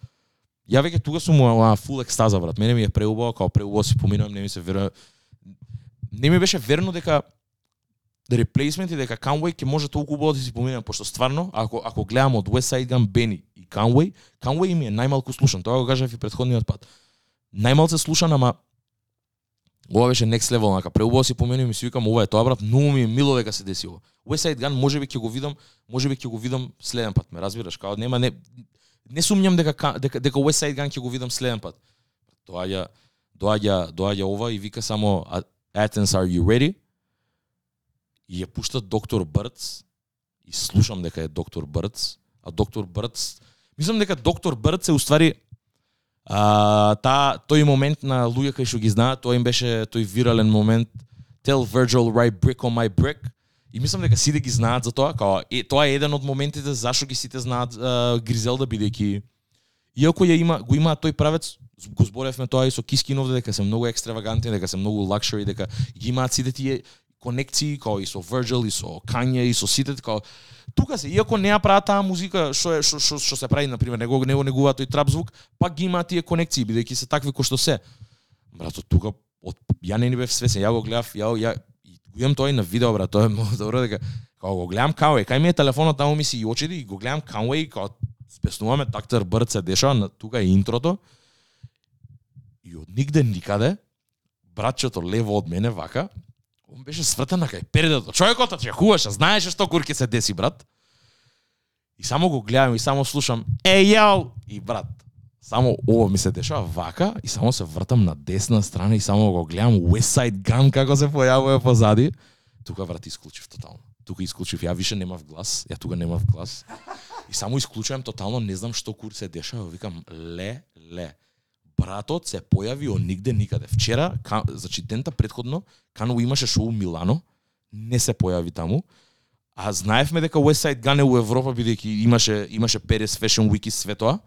ја веќе тука сум а, фул екстаза брат. Мене ми е преубаво као преубаво си поминувам не ми се верно не ми беше верно дека да реплейсмент и дека Conway ќе може толку убаво да си поминам пошто стварно ако ако гледам од West Side Gun Benny и Conway Conway ми е најмалку слушан. Тоа го кажав и претходниот пат. Најмалце слушан ама ова беше next level нака. преубаво си поминувам и си викам ова е тоа брат. Многу ми е мило дека се деси ова West Side Gun можеби ќе го видам можеби ќе го видам следен пат ме разбираш као нема не не сумњам дека дека дека West Side Gun ќе го видам следен пат. Доаѓа доаѓа доаѓа ова и вика само Athens are you ready? И ја пушта доктор Брц и слушам дека е доктор Брц, а доктор Брц мислам дека доктор Брц е уствари а, та тој момент на луѓе кај што ги знаат, тој им беше тој вирален момент. Tell Virgil write brick on my brick. И мислам дека сите ги знаат за тоа, као е, тоа е еден од моментите зашо ги сите знаат а, Гризелда бидејќи. Иако ја има го има тој правец, го зборевме тоа и со Кискинов дека се многу екстравагантен, дека се многу лакшери, дека ги имаат сите тие конекции како и со Virgil и со Kanye и со сите како тука се иако не ја прават таа музика што е што што, што се прави на пример него него негува тој трап звук, пак ги има тие конекции бидејќи се такви кои што се. Брато тука од ја не ни бев свесен, ја го гледав, ја ја го имам тоа и на видео брат, тоа е многу добро дека као го гледам Kanye, кај ми е телефонот таму ми се и очите и го гледам Kanye како спеснуваме тактер Брд се дешава на тука е интрото. И од нигде никаде брачето лево од мене вака, он беше свртен на кај передето. Човекот очекуваше, знаеше што курки се деси брат. И само го гледам и само слушам е, јао! И брат, само ово ми се дешава вака и само се вртам на десна страна и само го гледам West Side Gun како се појавува позади. Тука врат исклучив тотално. Тука исклучив, ја више немав глас, ја тука немав глас. И само исклучувам тотално, не знам што кур се дешава, викам ле, ле. Братот се појави од нигде никаде. Вчера, ка, значи дента предходно, Кано имаше шоу Милано, не се појави таму. А знаевме дека West Side Gun е у Европа бидејќи имаше имаше Paris Fashion Week и све тоа.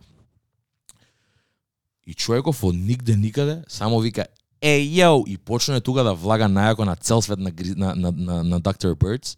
И човеков од нигде никаде само вика е јоу и почне тука да влага најако на цел свет на, на, на, на, на Dr. Birds.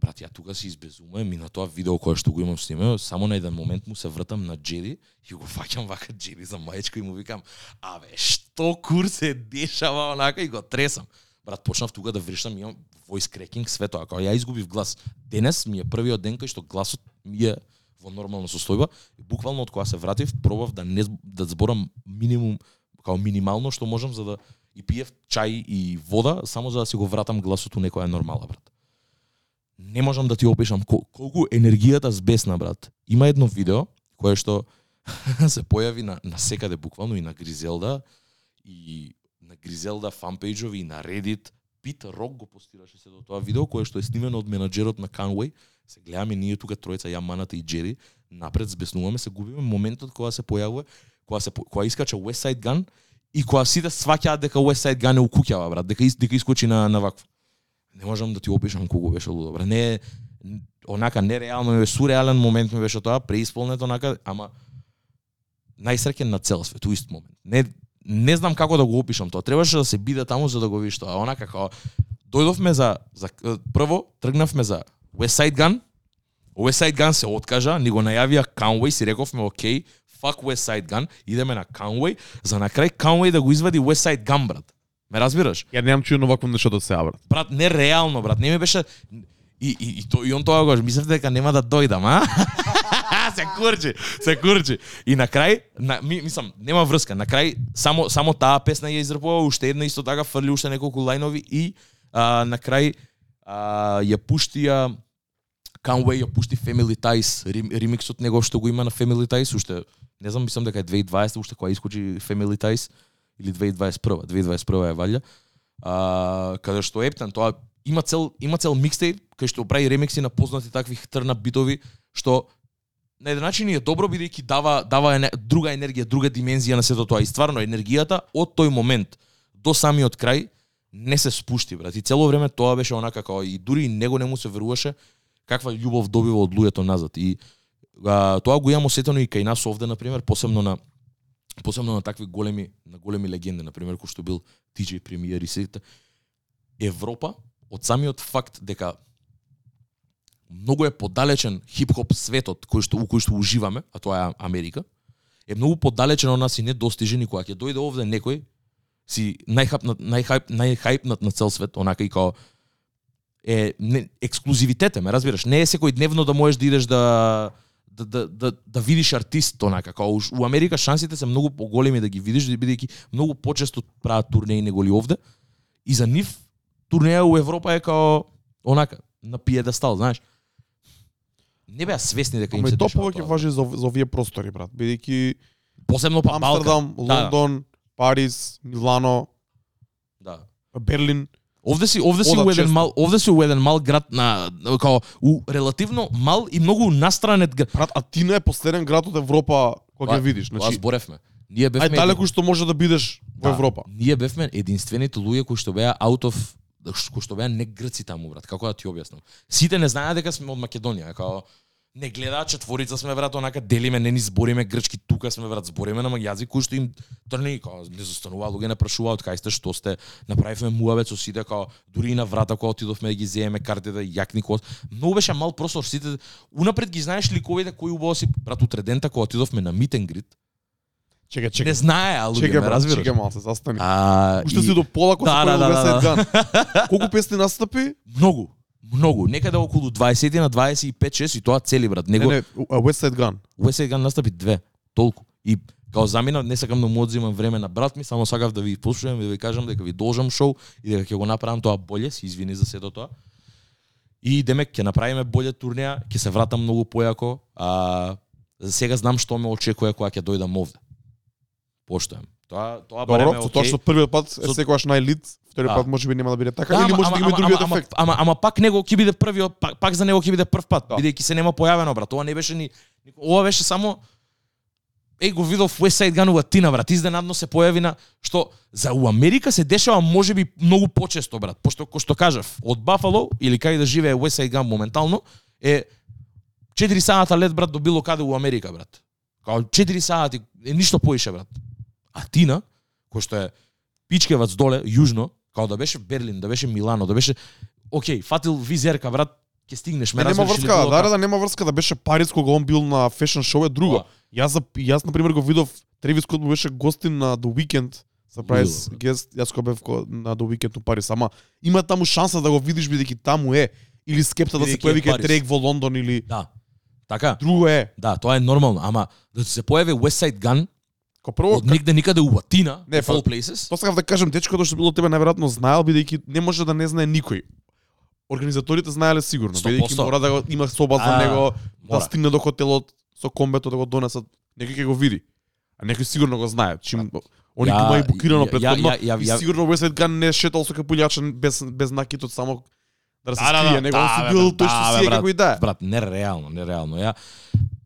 Брат, ја тука се избезумувам и на тоа видео кое што го имам снимено, само на еден момент му се вртам на Джеди и го фаќам вака Джеди за маечко и му викам, абе, што кур се дешава онака и го тресам. Брат, почнав тука да вришам, имам voice cracking, све тоа. кога ја изгубив глас. Денес ми е првиот ден кај што гласот ми е во нормална состојба и буквално од кога се вратив пробав да не да зборам минимум као минимално што можам за да и пиев чај и вода само за да си го вратам гласот у некоја нормала брат. Не можам да ти опишам кол колку енергијата збесна брат. Има едно видео кое што се појави на на секаде буквално и на Гризелда и на Гризелда фанпејџови и на Reddit Пит Рок го постираше се до тоа видео кое што е снимено од менаџерот на Канвей. Се гледаме ние тука тројца ја маната и Джери, напред збеснуваме, се губиме моментот кога се појавува, кога се кога искача West Side Gun и кога сите сваќаат дека West Side Gun е у куќава, брат, дека дека искочи на на вакво. Не можам да ти опишам колку беше лудо. Не онака нереално, е сурреален момент ми беше тоа, преисполнет онака, ама најсреќен на цел свет, уист момент. Не не знам како да го опишам тоа. Требаше да се биде таму за да го видиш тоа. Онака како дојдовме за за прво тргнавме за West Side Gun. West Side Gun се откажа, ни го најавија Conway, си рековме окей, fuck West Side Gun, идеме на Conway, за на крај Conway да го извади West Side Gun, брат. Ме разбираш? Ја немам чуено вакво нешто да се ја, брат. Брат, не реално, брат. Не ми беше и и и, то, и он тоа го кажа, мислев дека нема да дојдам, а? се курчи, се курчи. И на крај, на, ми, мислам, нема врска. На крај само само таа песна ја изрпува, уште една исто така фрли уште неколку лајнови и а, на крај а, ја пушти ја Conway ја пушти Family Ties, рем, ремиксот негов што го има на Family Ties, уште не знам, мислам дека е 2020 уште кога искочи Family Ties или 2021, 2021 е валја. А, каде што Ептен тоа има цел има цел микстейп кај што прави ремикси на познати такви трна битови што на еден начин е добро бидејќи дава дава ене, друга енергија, друга димензија на сето тоа. И стварно енергијата од тој момент до самиот крај не се спушти брат. И цело време тоа беше онака како и дури и него не му се веруваше каква љубов добива од луѓето назад. И а, тоа го имам осетено и кај нас овде на пример посебно на посебно на такви големи на големи легенди на пример кој што бил DJ Premier и сите Европа од самиот факт дека многу е подалечен хип-хоп светот кој што у кој што уживаме, а тоа е Америка, е многу подалечен од нас и недостижен и кога ќе дојде овде некој си најхапнат најхајп најхајпнат на цел свет, онака и као е не, ексклузивитете, ме разбираш, не е секој дневно да можеш да идеш да да, да, да, да видиш артист онака уш- у Америка шансите се многу поголеми да ги видиш бидејќи многу почесто прават турнеи него ли овде и за нив турнеја у Европа е као онака на пиедестал, знаеш. Не беа свесни дека им се тоа повеќе важи за, за овие простори, брат. Бидејќи Посебно па Амстердам, Балкан. Да, Лондон, Париз, Милано, Да. Берлин. Овде си овде си Одат у еден често. мал овде си у еден мал град на као у релативно мал и многу настранет град. Брат, Атина е последен град од Европа кој ќе видиш. Значи, зборевме. Ние бевме ај далеку што може да бидеш во Да, Европа. Ние бевме единствените луѓе кои што беа out of кои што беа не грци таму брат, како да ти објаснам. Сите не знаеа дека сме од Македонија, како не гледаат четворица сме брат, онака делиме, не ни збориме грчки, тука сме брат, збориме на јазик кој што им трни, како не застанува луѓе не прашуваат кај сте, што сте, направивме муавет со сите, како дури и на врата кога отидовме да ги земеме картите, јакни кос. Многу беше мал простор, сите унапред ги знаеш ликовите кои убаво си брат утредента кога отидовме на митен грид. Чекај, Не чекај. знаеа луѓе, Чекај, ме разбираш. чекај малце, застани. А, Уште и- си до пола кога Да, се да, да, да, Gun. Колку песни настапи? Многу. Многу. Некаде околу 20 на 25-6 и тоа цели брат. Не, Него не, а, West Side Gun. West Side Gun настапи две. Толку. И као замина, не сакам да му одзимам време на брат ми, само сакав да ви послушам и да ви кажам дека ви должам шоу и дека ќе го направам тоа боле, се извини за сето тоа. И демек ќе направиме боле турнеја, ќе се вратам многу појако, а за сега знам што ме очекува кога ќе дојдам овде. Поштојам. Тоа тоа барем Добро, е со тоа окей. што првиот пат е секогаш најлит, вториот Да. пат можеби нема да биде така, Да, или ама- може да ама- има ама- другиот ама- ефект. Ама, ама пак него ќе биде првиот, пак, пак за него ќе биде прв пат, Да. бидејќи се нема појавено брат. Ова не беше ни ова беше само Еј го видов West Side Gun у Атина, брат, изненадно се појави на што за у Америка се дешава можеби многу почесто, брат, пошто кој што кажав, од Бафало или кај да живее West Side Gun моментално е 4 сата лет брат до било каде у Америка, брат. Као 4 сати, е ништо поише, брат. Атина, кој што е пичкевац доле, јужно, као да беше Берлин, да беше Милано, да беше Океј, фатил визерка, брат, ќе стигнеш, ме Не, нема врска, да, како. да, нема врска да беше Париз кога он бил на фешн шоу е друго. Да. Јас за јас на пример го видов Тревис Скот беше гостин на The Weeknd, surprise Лудо, guest, јас кога бев ко- на The Weeknd у Париз, ама има таму шанса да го видиш бидејќи таму е или скепта да се појави кај. Дрейк во Лондон или Да. Така? друго е. Да, тоа е нормално, ама да се појави West Side Gun Ко прво, од негде никаде у Атина, Не, of all па- places. Тоа сакав да кажам, дечкото што било тебе најверојатно знаел бидејќи не може да не знае никој. Организаторите знаеле сигурно, 100%. бидејќи мора да го има соба за него, да мора. стигне до хотелот со комбето да го донесат. Некој ќе го види. А некој сигурно го знае, чим они Ја- има и букирано ја- претходно. ја- ја- и ја- сигурно West Gun не шетал со капулјачен без без накитот само да се Да, да, скрие, да, него он си бил тој што си е како и да. Брат, нереално, нереално. Ја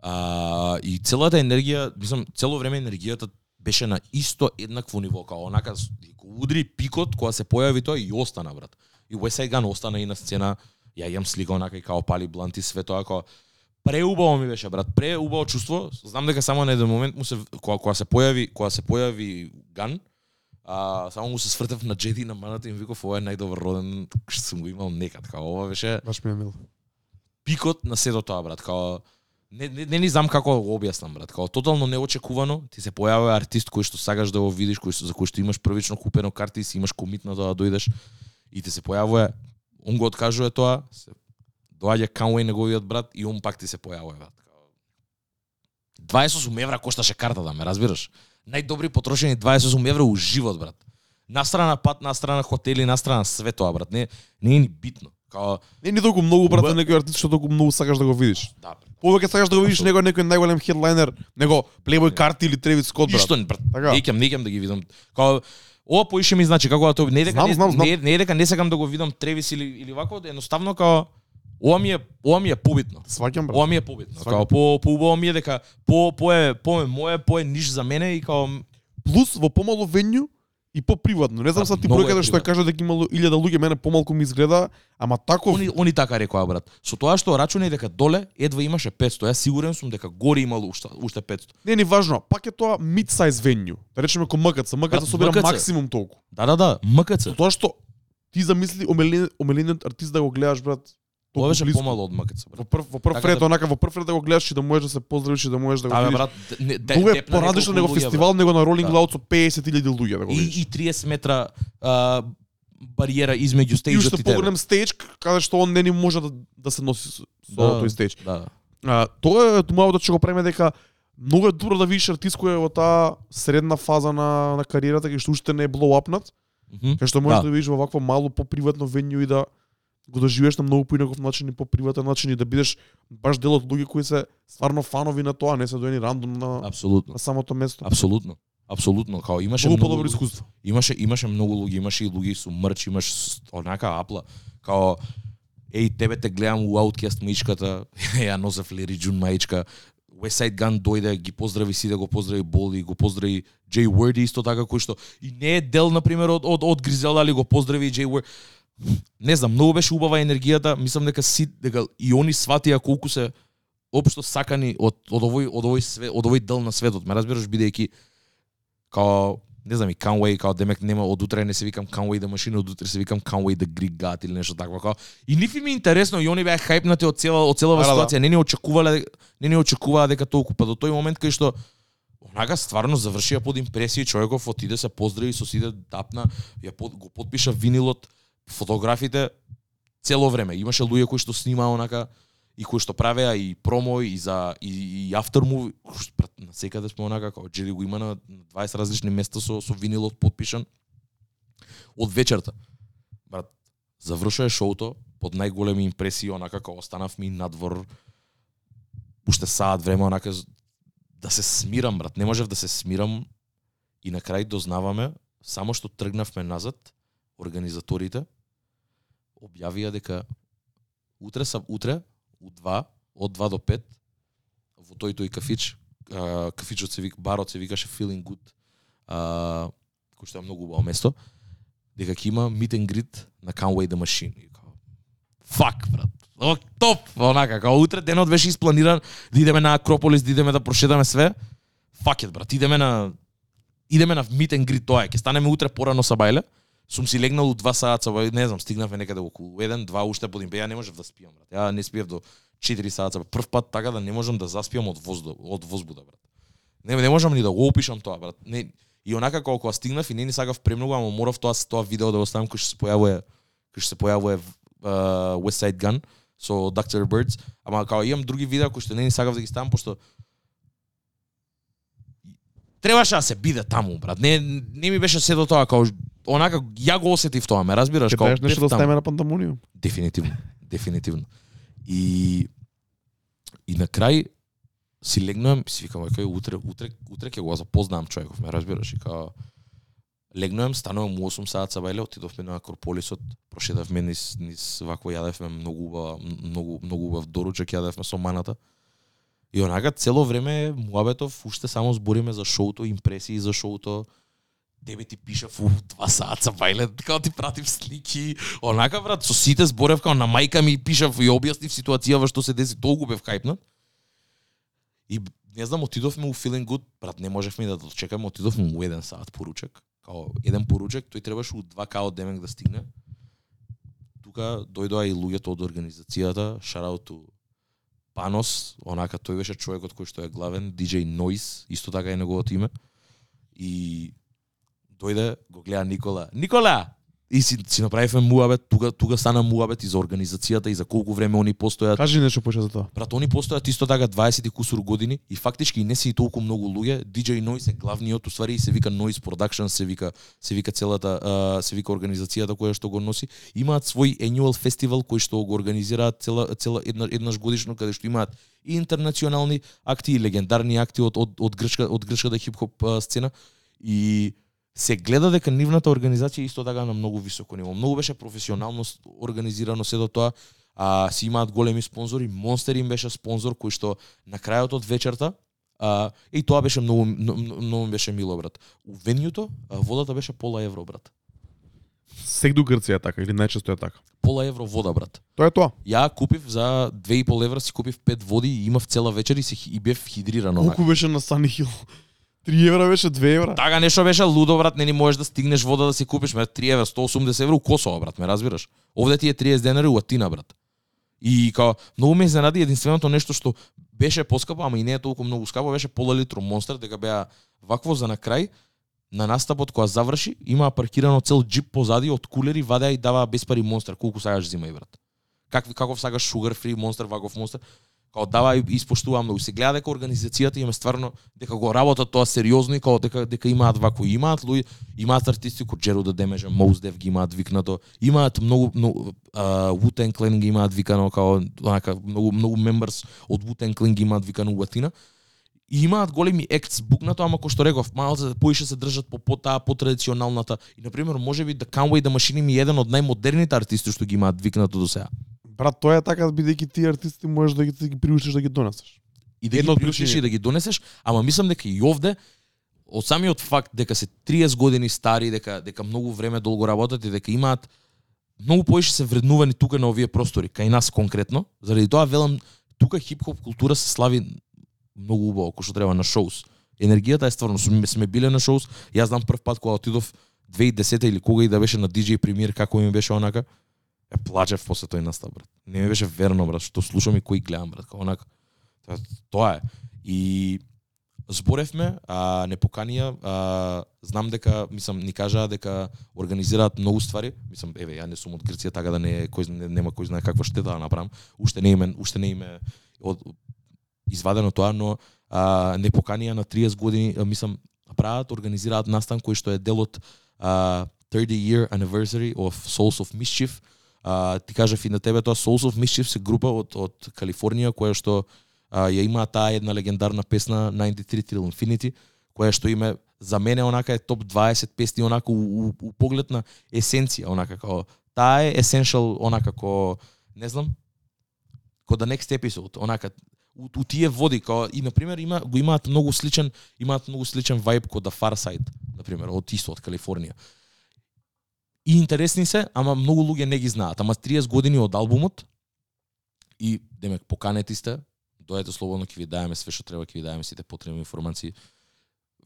а, и целата енергија, мислам, цело време енергијата беше на исто еднакво ниво, као онака го удри пикот кога се појави тоа и остана, брат. И West Side Gun остана и на сцена, ја имам слика онака и као пали бланти све тоа као преубаво ми беше брат, преубаво чувство. Знам дека само на еден момент му се кога кога се појави, кога се појави Ган, а само му се свртев на Джеди на маната и им виков ова е најдобар роден што сум го имал некад, као ова беше Баш ми е мил. пикот на сето тоа, брат, као не, не, не ни знам како да го објаснам, брат, као тотално неочекувано, ти се појавува артист кој што сакаш да го видиш, кој што за кој што имаш првично купено карти и си имаш комит на тоа да дојдеш и ти се појавува, он го откажува тоа, се доаѓа Кануей неговиот брат и он пак ти се појавува, брат. Као 28 евра кошташе картата, ме разбираш? Најдобри потрошени 28 евра у живот, брат. Настрана пат, настрана хотели, настрана све тоа, брат. Не, не е ни битно. Као, Не ни толку многу брат на некој артист што толку многу сакаш да го видиш. да, брат. Повеќе сакаш да го видиш него некој најголем хедлайнер, него Playboy Не. карти или Тревис Скот брат. Ништо, брат. Така. Не икам, не икам да ги видам. Као ова поише ми значи како да тоа не дека Знам, не, знам, знам. не, не дека не сакам да го видам Тревис или или вако, едноставно као ова ми е ова ми е побитно. Сваќам брат. Ова ми е побитно. Сваќам. Као по по убаво ми е дека по по е по е моje, по е ниш за мене и као Плюс во помало венју и по-приватно. Не знам Да, са ти бројката што ја приватно. кажа дека имало 1000 луѓе, мене помалку ми изгледа, ама таков они они така рекоа брат. Со тоа што рачунај дека доле едва имаше 500, јас сигурен сум дека горе имало уште уште 500. не е ни важно, пак е тоа mid-size венју. Да речеме ко МКЦ, МКЦ собира МКЦ. максимум толку. Да, да, да, МКЦ. Со тоа што ти замисли омелен, омелениот артист да го гледаш брат. Тоа беше близко. помало од Во брат. прв во прв Така ред, да- онака во прв ред да го гледаш и да можеш да се поздравиш и да можеш да го Да, видиш. брат, не, де, е поразлично неколку него фестивал, него на Rolling Да. Loud со 50.000 луѓе да го видиш. и, и 30 метра а, бариера измеѓу И стејџот уште и тебе. поголем стејдж, каде што он не ни може да, да се носи со, Да. тој стејдж. Да. А, тоа е тумавото што го правиме дека многу е добро да видиш артист кој е во таа средна фаза на, на кариерата, кај што уште не е блоуапнат, Мгм. кај што можеш Да. да. видиш во вакво мало поприватно венју и да го доживееш на многу поинаков начин и поприватен начин и да бидеш баш дел од луѓе кои се стварно фанови на тоа, не се доени рандом на, Апсолутно. на самото место. Апсолутно. Апсолутно, као имаше Многу многу искуство. Имаше имаше многу луѓе, имаше и луѓе со мрч, имаш онака апла, као еј тебе те гледам у Outcast маичката, ја носев Лери Джун маичка. West Side Gun дојде, ги поздрави си да го поздрави Боли, го поздрави Джей Уорди исто така кој што и не е дел на пример од од, од Гризела, али го поздрави Джей Уорди. Не знам, многу беше убава енергијата, мислам дека си дека и они сватија колку се општо сакани од од овој од овој све од овој дел на светот. Ме разбираш бидејќи као не знам и Conway као демек нема од утре не се викам Conway да машина, од утре се викам Conway да Greek God или нешто такво као. И нифи ми е интересно и они беа хајпнати од цела од целава Да, да, да. ситуација. Не ни очекувале не ни очекуваа дека толку па до тој момент кај што онака стварно завршија под импресија човеков отиде се поздрави со сите тапна, ја под, го подпиша винилот, фотографите цело време. Имаше луѓе кои што снимаа онака и кои што правеа и промо и за и, и after movie, на секаде сме онака како Джери го има на 20 различни места со со винилот подпишан од вечерта. Брат, завршува шоуто, под најголеми импресии, онака како останавме ми надвор уште саат време, онака да се смирам, брат. Не можев да се смирам и на крај дознаваме, само што тргнавме назад, организаторите објавија дека утре сам утре у 2 од 2 до 5 во тој тој кафич, кафичот се вик барот се викаше Feeling Good. А, кој што е многу убаво место, дека ќе има meet and greet на Conway the Machine. И као, Фак, брат. О, топ, онака, као утре денот беше испланиран да идеме на Акрополис, да идеме да прошетаме све. Факет, брат, идеме на идеме на meet and greet тоа, е. ќе станеме утре порано са бајле. Сум си легнал у 2 саат, не знам, стигнавме некаде околу 1, 2 уште подим, ја не можев да спијам, брат. Ја не спиев до 4 саат, прв пат така да не можам да заспиам од воздух, од возбуда, брат. Не, не можам ни да го опишам тоа, брат. Не, и онака колку кога стигнав и не ни сакав премногу, ама морав тоа тоа видео да го ставам кој што се појавува кој што се појавува uh, West Side Gun со Dr. Birds, ама као имам други видеа кои што не ни сакав да ги ставам пошто требаше да се биде таму, брат. Не не ми беше се до тоа као онака ја го осетив тоа, ме разбираш, нешто бев да ставиме на пантамониум. Дефинитивно, дефинитивно. И и на крај си легнувам, си викам, кај утре, утре, утре ќе го запознавам човеков, ме разбираш, и као легнувам, станувам у 8 саат бајле, отидовме на Акрополисот, прошедавме низ низ вакво јадевме многу убава, многу многу убав доручак јадевме со маната. И онака цело време муабетов уште само збориме за шоуто, импресии за шоуто. Тебе ти пишав у два саца бајле, као ти пратив слики. Онака брат, со сите зборев као на мајка ми пишав и објаснив ситуацијава што се деси, толку бев хајпнат. И не знам, отидовме у Feeling Good, брат, не можевме да дочекаме, отидовме у еден саат поручек. Као еден поручек, тој требаше у два као демек да стигне. Тука дојдоа и луѓето од организацијата, шарауту Панос, онака тој беше човекот кој што е главен, DJ Noise, исто така е неговото име. И дојде, го гледа Никола. Никола! И си, си направивме муабет, тука, тука стана муабет и за организацијата и за колку време они постојат. Кажи нешто поише за тоа. Брат, они постојат исто така 20 и кусур години и фактички и не се и толку многу луѓе. DJ Noise е главниот, уствари и се вика Noise Production, се вика се вика целата а, се вика организацијата која што го носи. Имаат свој annual фестивал кој што го организираат цела цела една еднаш годишно каде што имаат и интернационални акти и легендарни акти од од од грчка од грчката хип-хоп сцена и се гледа дека нивната организација исто така на многу високо ниво. Многу беше професионално организирано се до тоа а, си имаат големи спонзори, Монстер им беше спонзор кој што на крајот од вечерта а, и тоа беше многу многу, беше мило брат. У венјуто водата беше пола евро брат. Сегду Грција така или најчесто е така. Пола евро вода брат. Тоа е тоа. Ја купив за 2,5 евра си купив пет води и имав цела вечер и се и бев хидриран онака. Колку беше на Сани Хил? 3 евра беше 2 евра. Така нешто беше лудо брат, не ни можеш да стигнеш вода да си купиш ме 3 евра, 180 евра у Косово брат, ме разбираш. Овде ти е 30 денари у Атина брат. И као многу ме изненади единственото нешто што беше поскапо, ама и не е толку многу скапо, беше пола литро Монстер, дека беа вакво за на крај на настапот која заврши, има паркирано цел джип позади од кулери, вадеа и даваа без пари Монстер, колку сакаш зимај брат. Какви каков сакаш шугар фри Монстер, ваков Монстер, као дава и испоштува многу. Се гледа дека организацијата има е стварно дека го работат тоа сериозно и као дека дека имаат вако имаат луѓе, имаат артисти кој Джеро да Демежа, Моуз Дев ги имаат викнато, имаат многу многу Wu-Tang ги имаат викано као онака многу многу members од Wu-Tang ги имаат викано у Атина. И имаат големи екс букнато, ама кој што реков, за да поише се држат по по таа по традиционалната. И на пример, можеби да Conway да машини ми еден од најмодерните артисти што ги имаат викнато до сега. Брат, тоа е така бидејќи ти артисти можеш да ги, да ги приуштиш да ги донесеш. и да Едно ги приучиш и да ги донесеш, ама мислам дека и овде од самиот факт дека се 30 години стари, дека дека многу време долго работат и дека имаат многу поише се вреднувани тука на овие простори, кај нас конкретно. Заради тоа велам тука хип-хоп култура се слави многу убаво, кој што треба на шоус. Енергијата е стварно, сме, сме биле на шоус. Јас знам прв пат кога отидов 2010 или кога и да беше на DJ премиер како ми беше онака. Е плачев после тој настав, брат. Не ми беше верно, брат, што слушам и кој гледам, брат, како онак, Тоа, тоа е. И зборевме, а не поканија, а, знам дека, мислам, ни кажаа дека организираат многу ствари. Мислам, еве, ја не сум од Грција, така да не кој не, нема кој знае каква штета да направам. Уште не име, уште не име од извадено тоа, но а, не поканија на 30 години, а, мислам, прават, организираат настан кој што е дел од а, 30 year anniversary of Souls of Mischief, А, ти кажав и на тебе тоа Souls of Mischief се група од од Калифорнија која што а, ја има таа една легендарна песна 93 Till Infinity која што име за мене онака е топ 20 песни онака у, у, у поглед на есенција онака како таа е essential онака како не знам ко да next episode онака у, у тие води како и на пример има го имаат многу сличен имаат многу сличен вајб ко да Far Side на пример од исто од Калифорнија и интересни се, ама многу луѓе не ги знаат. Ама 30 години од албумот и демек поканети сте, дојдете слободно ќе ви даеме све што треба, ќе ви даеме сите потребни информации.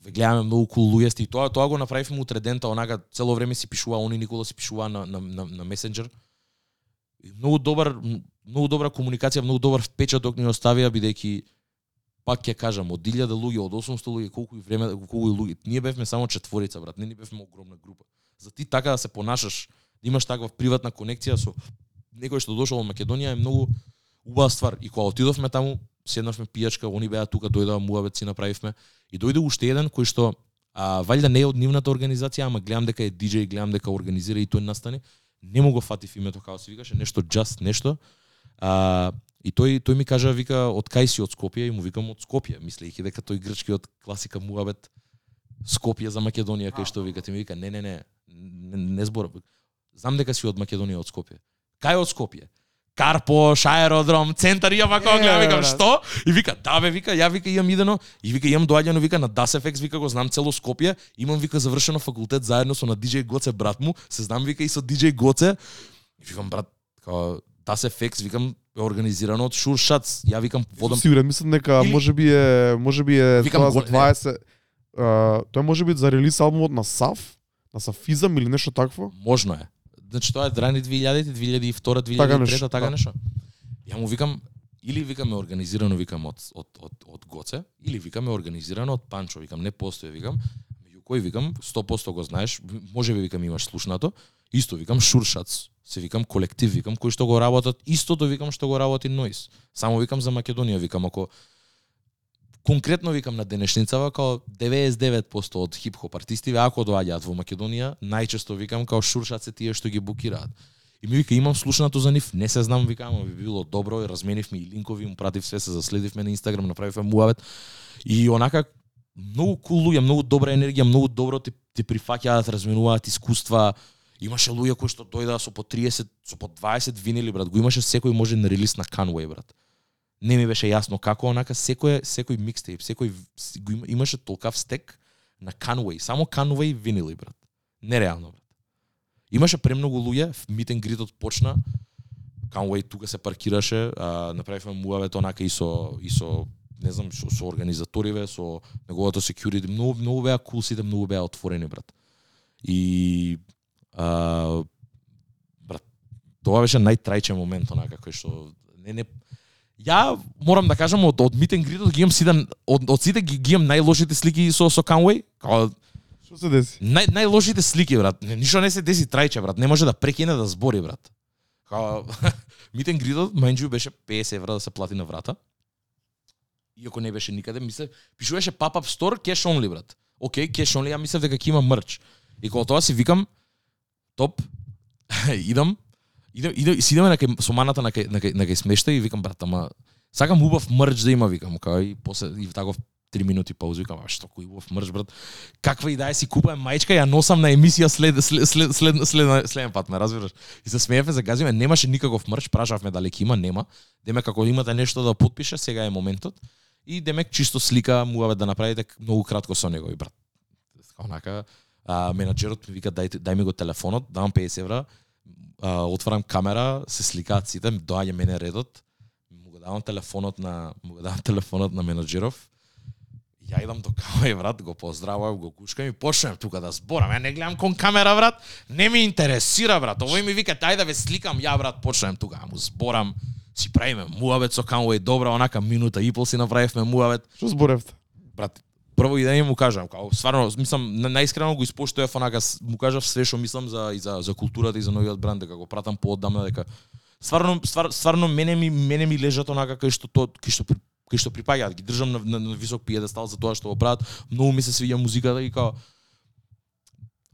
Ве гледаме многу кул луѓе сте и тоа тоа го направивме утредента, онака цело време си пишува, они Никола си пишува на на на, на месенџер. Многу добар многу добра комуникација, многу добар впечаток ни оставија бидејќи пак ќе кажам, од 1000 луѓе, од 800 луѓе, колку и време, колку и луѓе. Ние бевме само четворица, брат, не ни бевме огромна група за ти така да се понашаш, да имаш таква приватна конекција со некој што дошол од Македонија е многу убава ствар. И кога отидовме таму, седнавме пијачка, они беа тука, дојдоа муабет си направивме. И дојде уште еден кој што а, валјда не е од нивната организација, ама гледам дека е диџеј, гледам дека организира и тој настане. Не му го фатив името како се викаше, нешто just нешто. А, и тој тој ми кажа вика од кај си од Скопје и му викам од Скопје, мислејќи дека тој грчки од класика муабет Скопје за Македонија кај што вика ти ми вика не не не не, не збор. Знам дека си од Македонија од Скопје. Кај од Скопје? Карпош, аеродром, центар, ја вака Е, гледам, викам, што? И вика, да бе, вика, ја вика имам идено, и вика имам доаѓано, вика на DASFX, вика го знам цело Скопје, имам вика завршено факултет заедно со на DJ Гоце брат му, се знам вика и со DJ Гоце. И викам брат, као DASFX, викам е организирано од Шуршац. Ја викам водам Сигурен мислам дека Или- можеби е можеби е Викам, тоа за го- не. 20 а, тоа може би за релиз албумот на Сав, на Сафизам или нешто такво. Можно е. Значи тоа е рани 2000 2002 2003 Така така нешто, така да. нешто. Ја му викам или викаме организирано викам од од од од Гоце или викаме организирано од Панчо викам не постои викам меѓу кој викам 100% го знаеш може би викам имаш слушнато исто викам Шуршац се викам колектив викам кој што го работат истото викам што го работи Нойс само викам за Македонија викам ако конкретно викам на денешницава као 99% од хип-хоп артистиве ако доаѓаат во Македонија, најчесто викам као шуршат се тие што ги букираат. И ми вика имам слушнато за нив, не се знам викам, ама би било добро, и разменивме и линкови, му пратив се се заследивме на Инстаграм, направивме муавет. И онака многу кул луѓе, многу добра енергија, многу добро ти, ти прифаќаат, разменуваат искуства. Имаше луѓе кои што дојдаа со по 30, со по 20 винили, брат. Го имаше секој може на релиз на Conway, брат не ми беше јасно како онака секој секој микстейп, секој го имаше толкав стек на Conway, само Conway винили брат. Нереално брат. Имаше премногу луѓе, митен гритот почна, Conway тука се паркираше, а, направивме муавет онака и со и со не знам со, со организаториве, со неговото security, многу многу беа кул сите, многу беа отворени брат. И а, брат, тоа беше најтрајчен момент онака кој што не не Ја морам да кажам од од and Greet ги имам сите од од сите ги, ги имам најлошите слики со со Conway. Као Што се деси? нај најлошите слики брат. Ништо не се деси трајче брат. Не може да прекине да збори брат. Као Greet mind you беше 50 евра да се плати на врата. Иако не беше никаде, мисле, пишуваше pop-up store cash only брат. Океј, cash only, ја мислев дека ќе има мрч. И кога тоа си викам топ идам Иде, иде, си идеме на кај со маната на кај на кај, на кај смешта и викам брат, ама сакам убав мрдж да има викам, кај и после и таков 3 минути пауза викам, а што кој убав мрдж, брат. Каква е си купувам мајчка, ја носам на емисија след след след след след следен пат, ме разбираш? И се смеевме, загазиме, немаше никаков мрдж, прашавме дали има, нема. Демек како имате нешто да потпише, сега е моментот. И демек чисто слика муаве да направите така многу кратко со него и брат. Така онака, а, менаџерот ми вика дај, дај ми го телефонот, давам 50 евра, а, отварам камера, се сликаат сите, доаѓа мене редот, му го давам телефонот на му го давам телефонот на менаџеров. Ја идам до камера, брат, го поздравувам, го кушкам и почнем тука да зборам. Ја не гледам кон камера, брат. Не ми интересира, брат. Овој ми вика дај да ве сликам, ја брат, почнем тука, му зборам, си правиме муавет со Conway, добра, онака минута и пол си направивме муавет Што зборевте? брат, прво и да му кажам, као стварно мислам на- најискрено го испоштував онака му кажав све што мислам за и за за културата и за новиот бранд дека го пратам поодамна дека стварно ствар, стварно мене ми мене ми лежат онака кај што то кај што кај што припаѓаат, ги држам на, на, на висок пиедестал за тоа што го прават. Многу ми се свиѓа музиката и као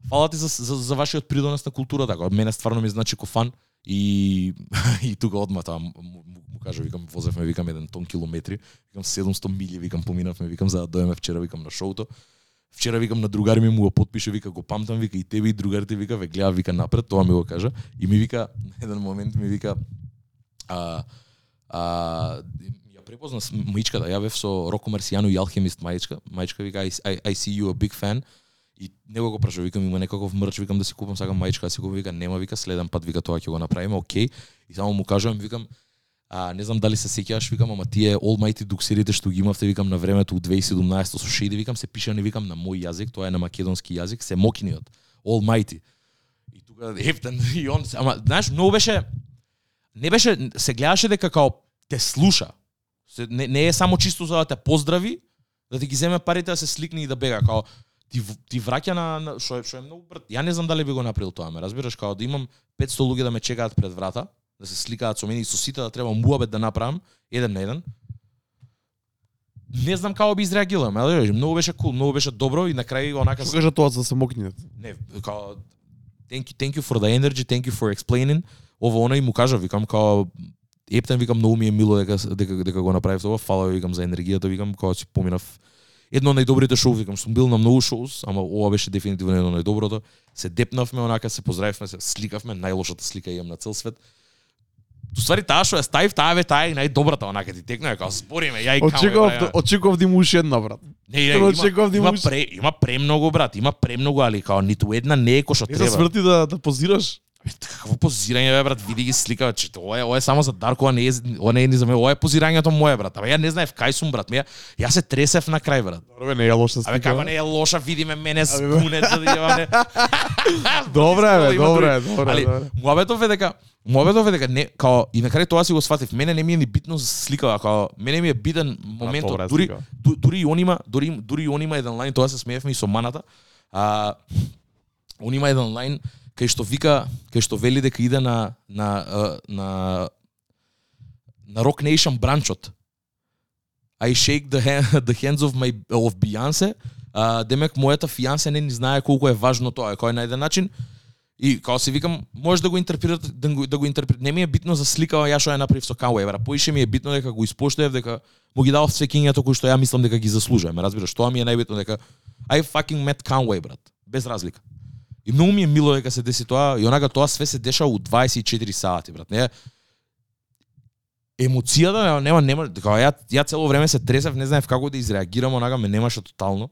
Фала ти за, за, за вашиот придонес на културата, као. Мене стварно ми значи ко фан. И и тука одма таа му, му, кажа викам возевме викам еден тон километри, викам 700 милји викам поминавме викам за да доеме вчера викам на шоуто. Вчера викам на другари ми му го подпише вика го памтам вика и тебе и другарите вика ве гледа вика напред, тоа ми го кажа и ми вика на еден момент ми вика а а ја препозна с- маичката, ја бев со Роко Марсијано и Алхемист маичка, маичка вика I, I, I see you a big fan и него го праша, викам има некаков мрч, викам да си купам сакам маичка, да си купам, вика нема, вика следен пат, вика тоа ќе го направиме, окей. И само му кажувам, викам, а, не знам дали се сеќаваш, викам, ама тие Almighty дуксерите што ги имавте, викам, на времето у 2017 со Шиди, викам, се пишани, викам, на мој јазик, тоа е на македонски јазик, се мокиниот, Almighty. И тука ефтен, и он, ама, знаеш, многу беше, не беше, се гледаше дека као те слуша. Се, не, не е само чисто за да те поздрави, да ти ги земе парите да се сликне и да бега, као ти ти враќа на, на што е што е многу брат. Ја не знам дали би го направил тоа, ме разбираш, као да имам 500 луѓе да ме чекаат пред врата, да се сликаат со мене и со сите да треба муабет да направам еден на еден. Не знам како би изреагирал, ме разбираш, многу беше кул, многу беше добро и на крај онака Што кажа тоа за да се мокнете? не, као thank you, thank you for the energy, thank you for explaining. Ово она и му кажа, викам као Ептен викам многу ми е мило дека дека дека го направив тоа. Фала ви, викам за енергијата, викам кога си поминав едно од најдобрите шоу, викам, сум бил на многу шоус, ама ова беше дефинитивно едно од најдоброто. Се депнавме, онака се поздравивме, се сликавме, најлошата слика имам на цел свет. Уствари таа што ја ставив, таа бе таа е најдобрата, онака ти текна, како збориме, ја и камо. Очекував, правиме. очекував да има уште една брат. Не, не, има, да има има, пре, има премногу, брат, има премногу, али као ниту една не е кој што Не се треба. сврти да да позираш. Какво позирање бе брат, види ги слика, че ова е ова е само за Дарко, а не е ова не е ни за мене, ова е позирањето мое брат. Абе ја не знаев кај сум брат, ме ја, ја се тресев на крај брат. Добро бе, не е лоша слика. Абе како не е лоша, види ме мене спунет за да ја не. Добре бе, добре, добре, Али добре. муабетов е дека муабетов е дека не као и на крај тоа си го сватив. Мене не ми е ни битно за слика, као мене ми е битен моментот. Дури слика. ду- дури и он има, дури дури и он има еден лайн, тоа се смеевме и со маната. А он има еден лайн кај што вика, кај што вели дека иде на на на на Rock Nation бранчот. I shake the, hand, the hands of my of Beyonce. А, демек мојата фијансе не ни знае колку е важно тоа, кој на еден начин. И као се викам, може да го интерпретира, да го, да го интерпрет... Не ми е битно за сликава ја што ја направив со Kanye, бра. Поише ми е битно дека го испоштував, дека му ги дадов све кинјата кои што ја мислам дека ги заслужува. Ме разбираш, тоа ми е најбитно дека I fucking met Conway, брат. Без разлика. И многу ми е мило дека се деси тоа и онака тоа све се деша у 24 сати, брат. Не емоцијата нема нема така ја ја цело време се тресев, не знаев како да изреагирам, онака ме немаше тотално.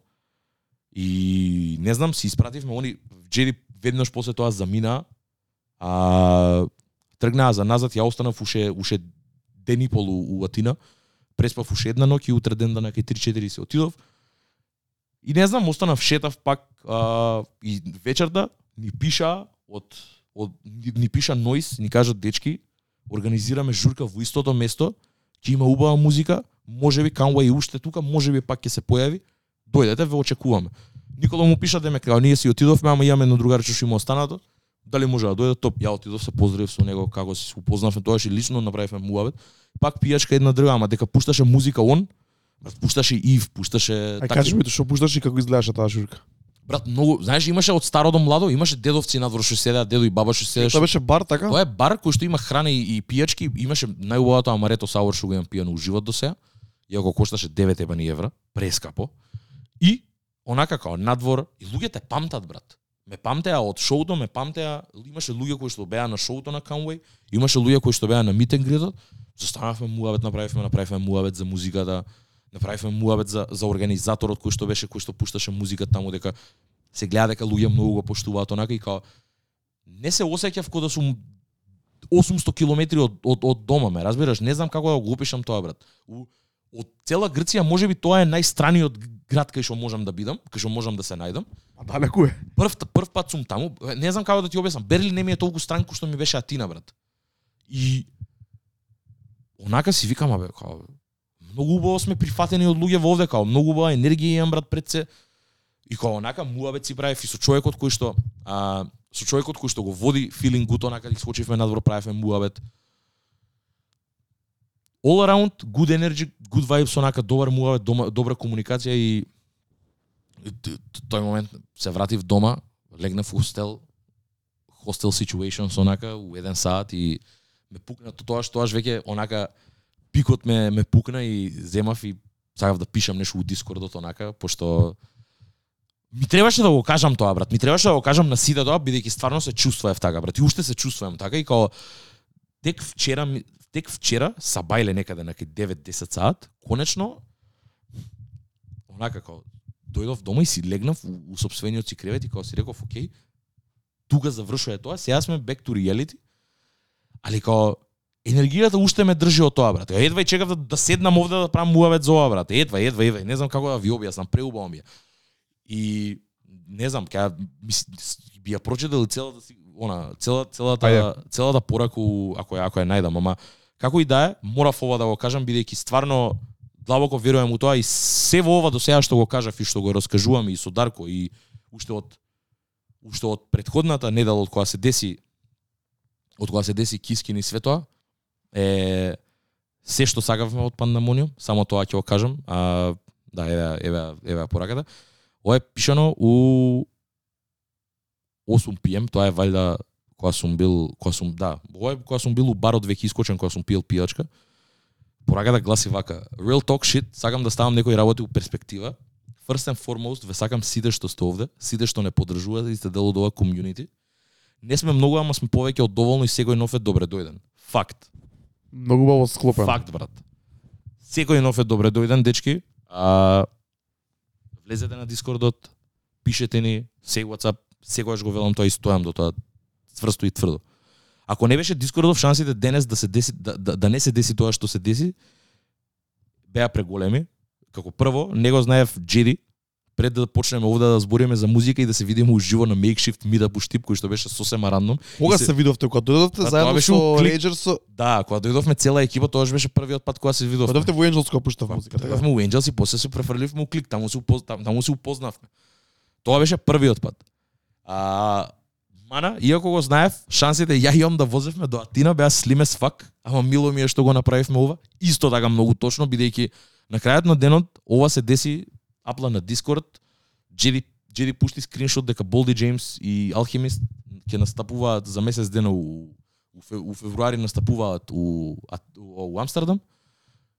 И не знам, си испративме они Джеди веднаш после тоа замина, а тргнаа за назад, ја останав уше уше ден и пол у, у Атина. Преспав уште една ноќ и утре ден да на 3-4 се отидов. И не знам, останав шетав пак а, и вечерта ни пиша од од ни, ни пиша Нойс, ни кажат дечки, организираме журка во истото место, ќе има убава музика, можеби Канва и уште тука, можеби пак ќе се појави. Дојдете, ве очекуваме. Никола му пиша дека као ние си отидовме, ама имаме едно другарче што има останато. Дали може да дојде топ? Ја отидов се поздравив со него како се упознавме тоа и лично направивме муабет. Пак пијачка една друга, ама дека пушташе музика он, пушташе Ив, пушташе Ај кажи ми што пушташ и како изгледаше таа журка. Брат, многу, знаеш, имаше од старо до младо, имаше дедовци надвор што седеа, дедо и баба што седеа. Тоа беше бар така? Тоа е бар кој што има храна и, и пијачки, имаше најубавото амарето саур што го имам пијано у живот до сега. Иако кошташе 9 ебани евра, прескапо. И онака као надвор и луѓето памтат брат. Ме памтеа од шоуто, ме памтеа, имаше луѓе кои што беа на шоуто на Conway, имаше луѓе кои што беа на and Greet. Застанавме муавет, направивме, направивме муавет за музиката, направивме муавет за за организаторот кој што беше кој што пушташе музика таму дека се гледа дека луѓе многу го поштуваат онака и као не се осеќав кога да сум 800 километри од, од, од дома ме, разбираш? Не знам како да го опишам тоа, брат. У, од цела Грција, можеби тоа е најстраниот град кај што можам да бидам, кај што можам да се најдам. А далеку е. Прв, прв пат сум таму, не знам како да ти објаснам. Берлин не ми е толку стран кој што ми беше Атина, брат. И онака си викам, абе, као, многу убаво сме прифатени од луѓе во овде, као, многу убава енергија имам, брат, пред се. И као онака муабет си правев и со човекот кој што а, со човекот кој што го води feeling good онака ги скочивме надвор правевме муабет. All around good energy, good vibes онака добар муабет, дома, добра комуникација и тој момент се вратив дома, легнав у хостел, хостел situation онака у еден саат и ме пукна тоа што аж веќе онака пикот ме ме пукна и земав и сакав да пишам нешто у Дискордот онака пошто ми требаше да го кажам тоа брат, ми требаше да го кажам на сите тоа бидејќи стварно се чувствував така брат. И уште се чувствувам така и као тек вчера тек вчера са бајле некаде на 9-10 саат, конечно онака како дојдов дома и си легнав у, у собствениот си кревет и као си реков, окей, тука завршува тоа, сега сме back to reality, али као енергијата уште ме држи од тоа, брат. Едва и чекав да, да седнам овде да правам муавет за ова, брат. Едва, едва, едва. Не знам како да ви објаснам, преубаво ми е. И не знам, ќе би ја прочитал целата си она цела целата Ајде. целата порака ако ако ја најдам, ама како и да е, морав ова да го кажам бидејќи стварно длабоко верувам у тоа и се во ова до сега што го кажав и што го раскажувам и со Дарко и уште од уште од претходната недела од која се деси од кога се деси Кискин и све тоа е се што сакавме од Пандамониум, само тоа ќе го кажам. А, да, еве еве еве пораката. Ова е пишано у 8 PM тоа е валјда кога сум бил, кога сум да, ова е кога сум бил у барот веќе искочен кога сум пиел пијачка. Пораката гласи вака: Real talk shit, сакам да ставам некои работи у перспектива. First and foremost, ве сакам сите што сте овде, сите што не поддржувате и сте дел од ова комјунити. Не сме многу, ама сме повеќе од доволно и секој нов е добре дојден. Факт. Многу убаво склопен. Факт, брат. Секој нов е добре дојден, дечки. А, влезете на Дискордот, пишете ни, се WhatsApp, секогаш го велам тоа и стојам до тоа цврсто и тврдо. Ако не беше Дискордов, шансите денес да се деси да, да, да не се деси тоа што се деси беа преголеми. Како прво, не го знаев Джеди, пред да почнеме овде да збориме за музика и да се видиме уживо на Makeshift Meetup у Штип, кој што беше сосема рандом. Кога се- се видовте кога дојдовте Па, заедно беше со клип. Рейджерс со Да, кога дојдовме цела екипа, тоа беше првиот пат кога се видовме. кога дојдовте во Angels кога пуштав Па, музика. Така. Тргавме у Angels и после се префрливме у клик, таму се упоз... там, таму се упознавме. Тоа беше првиот пат. А Мана, иако го знаев, шансите ја имам да возевме до Атина беа слим as fuck, ама мило ми е што го направивме ова. Исто така многу точно, бидејќи на крајот на денот ова се деси апла на Дискорд, Джеди Джеди пушти скриншот дека Болди Джеймс и Алхимист ќе настапуваат за месец дена у, у, февруари настапуваат у, у, у Амстердам.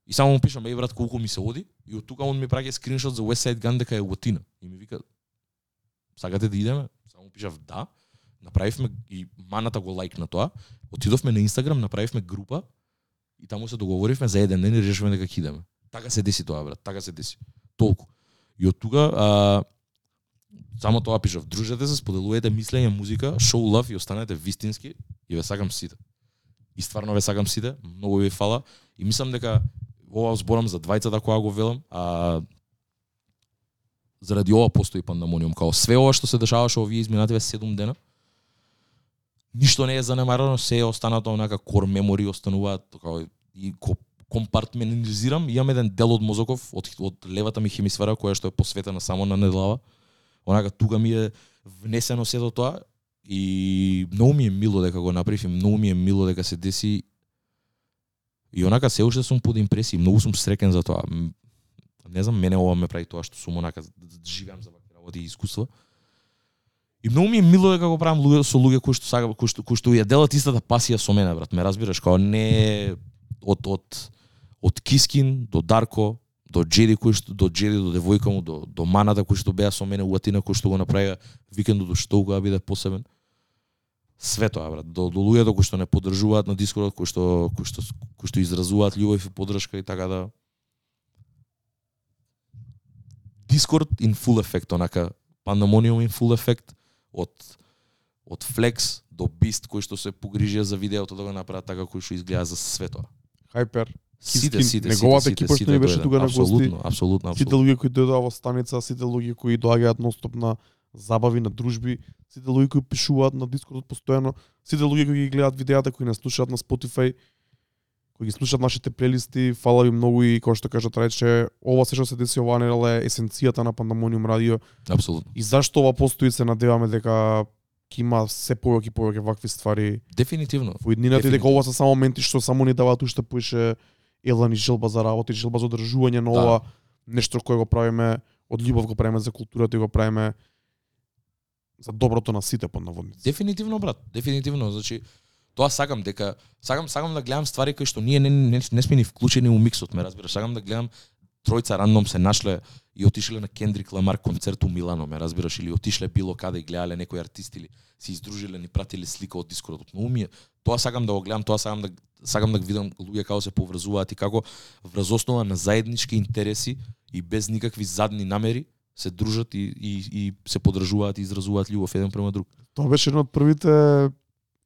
И само му пишам, еј брат, колку ми се оди, и од тука он ми праќа скриншот за West Side Gun дека е у И ми вика, сакате да идеме? Само пишав да. Направивме и маната го лайк на тоа. Отидовме на Инстаграм, направивме група и таму се договоривме за еден ден и решивме дека ќе идеме. Така се деси тоа, брат, така се деси. Толку. И од тука а, само тоа пишав, дружете се, споделувајте мислење, музика, шоу лав и останете вистински и ве сакам сите. И стварно ве сакам сите, многу ви фала и мислам дека ова зборам за двајцата која го велам, а заради ова постои пандамониум, као све ова што се дешаваше овие изминативе 7 дена, ништо не е занемарено, се е останато онака кор мемори остануваат као и ко компартментализирам, имам еден дел од мозоков од, од левата ми хемисфера која што е посветена само на недлава. Онака тука ми е внесено сето тоа и многу ми е мило дека го направив и многу ми е мило дека се деси и онака се уште сум под импресија, многу сум среќен за тоа. Не знам, мене ова ме прави тоа што сум онака живеам за вакви работи и искуства. И многу ми е мило дека го правам луѓе со луѓе кои што сака кои што кои што ја делат истата пасија со мене, брат. Ме разбираш, као не од од од Кискин до Дарко, до Джеди кој што до Джеди до девојка му, до до Маната кој што беа со мене у Атина кој што го направија викендот до што кога биде посебен. Све тоа брат, до, до луѓето кои што не поддржуваат на Дискордот, кои што кои што кои што изразуваат љубов и поддршка и така да Дискорд in full effect, онака Pandemonium in full effect од од Flex до Beast кој што се погрижија за видеото да го направат така кој што изгледа за све тоа. Хайпер. Сите, сите, неговата сите, екипа сите, што ни беше тука на гости. Апсолутно, апсолутно, Сите луѓе кои дојдоа во станица, сите луѓе кои доаѓаат ностоп на забави, на дружби, сите луѓе кои пишуваат на Дискордот постојано, сите луѓе кои ги гледаат видеата, кои не слушаат на Spotify, кои ги слушаат нашите плейлисти, фала ви многу и како што кажа Трајче, ова се што се деси оваа недела е есенцијата на Пандамониум радио Апсолутно. и зашто ова постои се надеваме дека ќе има се повеќе и повеќе вакви ствари Дефинитивно. во иднината дека ова се само моменти што само ни даваат уште поише елан и желба за работа и желба за одржување на Да. ова нешто кое го правиме од љубов го правиме за културата и го правиме за доброто на сите под наводници. Дефинитивно брат, дефинитивно, значи тоа сакам дека сакам сакам да гледам ствари кои што ние не не, не сме ни вклучени у миксот, ме разбираш, сакам да гледам тројца рандом се нашле и отишле на Кендрик Ламар концерт у Милано, ме разбираш, или отишле било каде и гледале некои артисти или се издружиле, ни пратиле слика од Дискордот. Но ми е- тоа сакам да го гледам, тоа сакам да сакам да ги видам луѓе како се поврзуваат и како врз основа на заеднички интереси и без никакви задни намери се дружат и, и, и се подржуваат и изразуваат љубов еден према друг. Тоа беше една од првите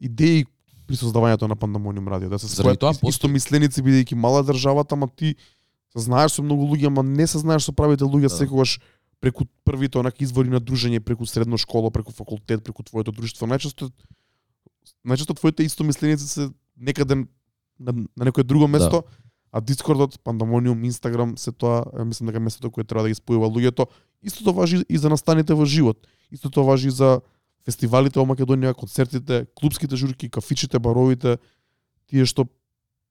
идеи при создавањето на Пандамониум радио, да се спојат тоа ис- постои- истомисленици бидејќи мала државата, ама ти се знаеш со многу луѓе, ама не се знаеш со правите луѓе Да. секогаш преку првите онака извори на дружење, преку средно школа, преку факултет, преку твоето друштво. Најчесто најчесто твоите истомисленици се некаде на, на некое друго место, а Дискордот, Пандамониум, Инстаграм, се тоа, мислам дека местото кое треба да ги спојува луѓето. Истото важи и за настаните во живот. Истото важи и за фестивалите во Македонија, концертите, клубските журки, кафичите, баровите, тие што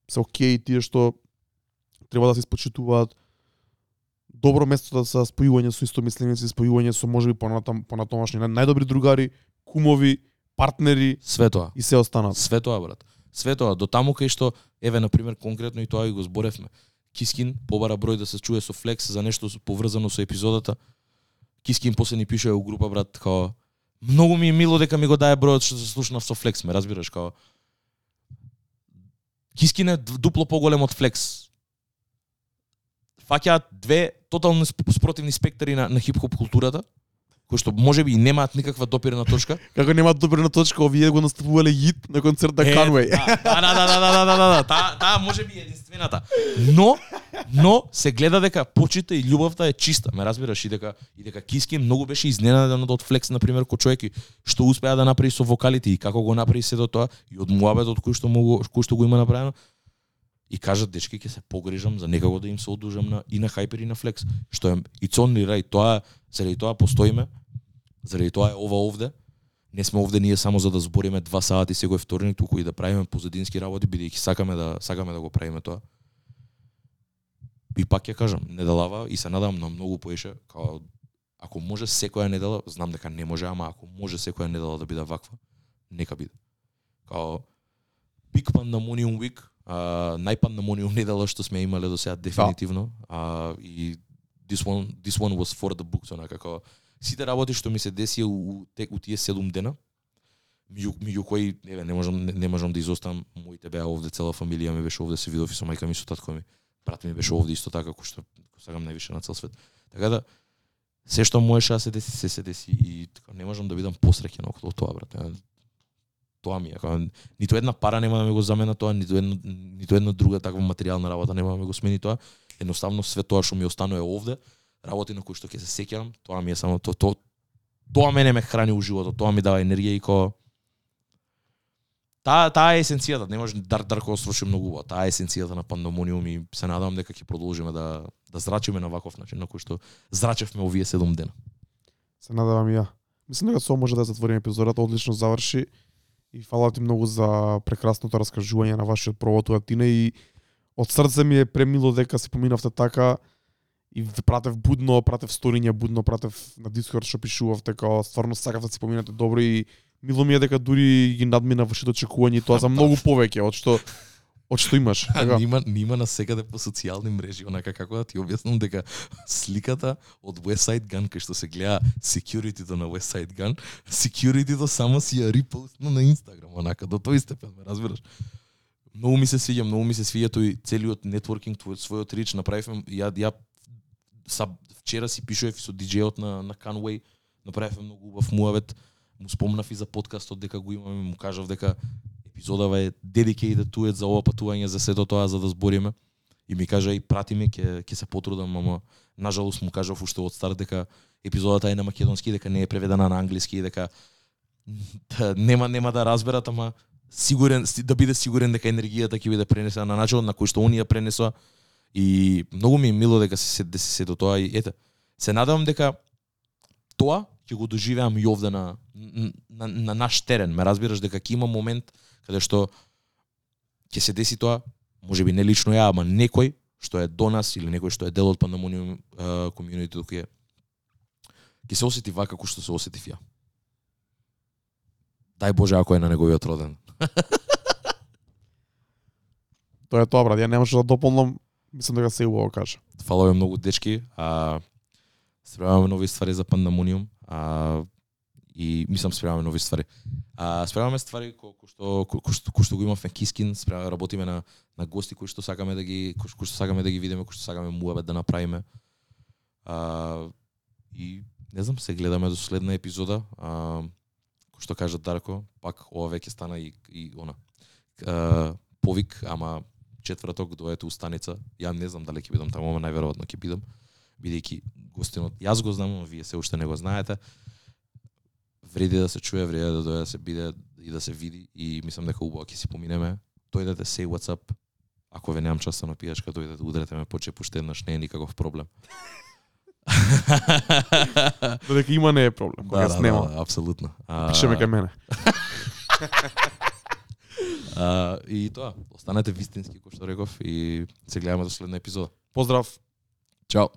се окей, тие што треба да се испочитуваат. Добро место да се спојување со истомисленици, спојување со можеби понатам понатомашни нај- најдобри другари, кумови, партнери Све тоа. и се останат. Све тоа, брат. Све тоа, до таму кај што, еве, на пример, конкретно и тоа и го зборевме. Кискин побара број да се чуе со Флекс за нешто поврзано со епизодата. Кискин после ни пише у група, брат, као, многу ми е мило дека ми го дае бројот што се слушнав со Флекс, ме разбираш, као, Кискин е дупло поголем од Флекс фаќаат две тотално спротивни спектри на, на хип-хоп културата, кои што може би немаат никаква допирна точка. Како немаат допирна точка, овие го настапувале хит на концерт на Conway. Да, да, да, да, да, да, да, да, таа може би единствената. Но но се гледа дека почита и љубовта е чиста, ме разбираш и дека и дека Киски многу беше изненаден да од Флекс на пример кој човеки што успеа да направи со вокалите и како го направи се до тоа и од муабетот кој што му кој што го има направено И кажат дечки ќе се погрижам за некако да им се одужам на и на Хайпер и на Флекс, што е и цонни рај тоа заради тоа постоиме. Заради тоа е ова овде. Не сме овде ние само за да збориме два сати секој вторник, туку и да правиме позадински работи бидејќи сакаме да сакаме да го правиме тоа. И пак ќе кажам, неделава и се надам на многу поише, као ако може секоја недела, знам дека не може, ама ако може секоја недела да биде ваква, нека биде. Као Big Pandemonium Week, а, најпандемониум недела што сме имале до сега дефинитивно, а, и this one, this one was for the books, онака како сите работи што ми се деси у, у, те, у тие 7 дена, меѓу, меѓу кои, еве, не можам, не, не можам да изоставам, моите беа овде, цела фамилија ми беше овде, се видов и со мајка ми, со татко ми, брат ми беше овде исто така, кој што кој сакам највише на цел свет. Така да, се што можеше да се деси, се се деси и така, не можам да бидам посреќен околу тоа, брат. Тоа ми е, ниту една пара нема да ме го замена тоа, ниту една, ниту една друга таква материјална работа нема да ме го смени тоа. Едноставно све тоа што ми останува овде, работи на кои што ќе се сеќавам, тоа ми е само тоа, тоа, тоа мене ме храни у животот, тоа ми дава енергија и ко Таа таа е есенцијата, не може дар Дарко да сврши многу убаво. Таа е есенцијата на пандомониум и се надевам дека ќе продолжиме да да зрачиме на ваков начин на кој што зрачевме овие 7 дена. Се надевам и ја. Мислам дека со може да затвориме епизодата, одлично заврши и фала ти многу за прекрасното раскажување на вашиот провод у Атина и од срце ми е премило дека се поминавте така и пратев будно, пратев сториња будно, пратев на Дискорд што пишувавте како стварно сакав да се поминате добро и мило ми е дека дури ги надмина вашите очекувања и тоа за многу повеќе од што од што имаш. А Така, нима нима на секаде по социјални мрежи, онака како да ти објаснам дека сликата од West Side Gun кај што се гледа security-то на West Side Gun, security-то само си ја репостна на Инстаграм, онака до тој степен, ме разбираш? Многу ми се свиѓа, многу ми се свиѓа тој целиот нетворкинг, твој својот рич направивме, ја ја са вчера си пишував со диџејот на на Canway, направивме многу убав муавет, му спомнав и за подкастот дека го имаме, му кажав дека епизодава е dedicated to it за ова патување за сето тоа за да збориме. И ми кажа и прати ме ке ке се потрудам, ама нажалост му кажав уште од старт дека епизодата е на македонски, дека не е преведена на англиски дека да, нема нема да разберат, ама сигурен да биде сигурен дека енергијата ќе биде пренесена на начинот на кој што оние пренесоа и многу ми е мило дека се да се се до тоа и ете се надевам дека тоа ќе го доживеам и овде на, на, на наш терен. Ме разбираш дека ќе има момент каде што ќе се деси тоа, може би не лично ја, ама некој што е до нас или некој што е дел од пандемониум комјунитито ќе ќе се осети вака како што се осетив ја. Дај Боже ако е на неговиот роден. Тоа е тоа брат, ја немаше да дополнам, мислам дека се убаво кажа. Фала ви многу дечки. А, спремаме нови ствари за Пандамониум. А, и мислам спремаме нови ствари. А, спремаме ствари ко, ко што ко, што, ко што го имавме Кискин, спремаме работиме на на гости кои што сакаме да ги кои, кои што сакаме да ги видиме, кои што сакаме муабет да направиме. А, и не знам, се гледаме до следна епизода. А, кој што кажа Дарко, пак ова веќе стана и, и она. А, повик, ама четврток доаѓате у станица. Ја не знам дали ќе бидам таму, ама најверојатно ќе бидам бидејќи гостинот јас го знам, но вие се уште не го знаете. Вреди да се чуе, вреди да дојде да се биде и да се види и мислам дека убаво ќе си поминеме. Дојдете се WhatsApp. Ако ве немам часа на пијачка, дојдете удрете ме по чеп уште еднаш, не е никаков проблем. Додека има не е проблем, кога да, снема. да, апсолутно. А, Пишеме кај мене. а, и тоа, останете вистински, кој што реков, и се гледаме до следна епизода. Поздрав. Чао!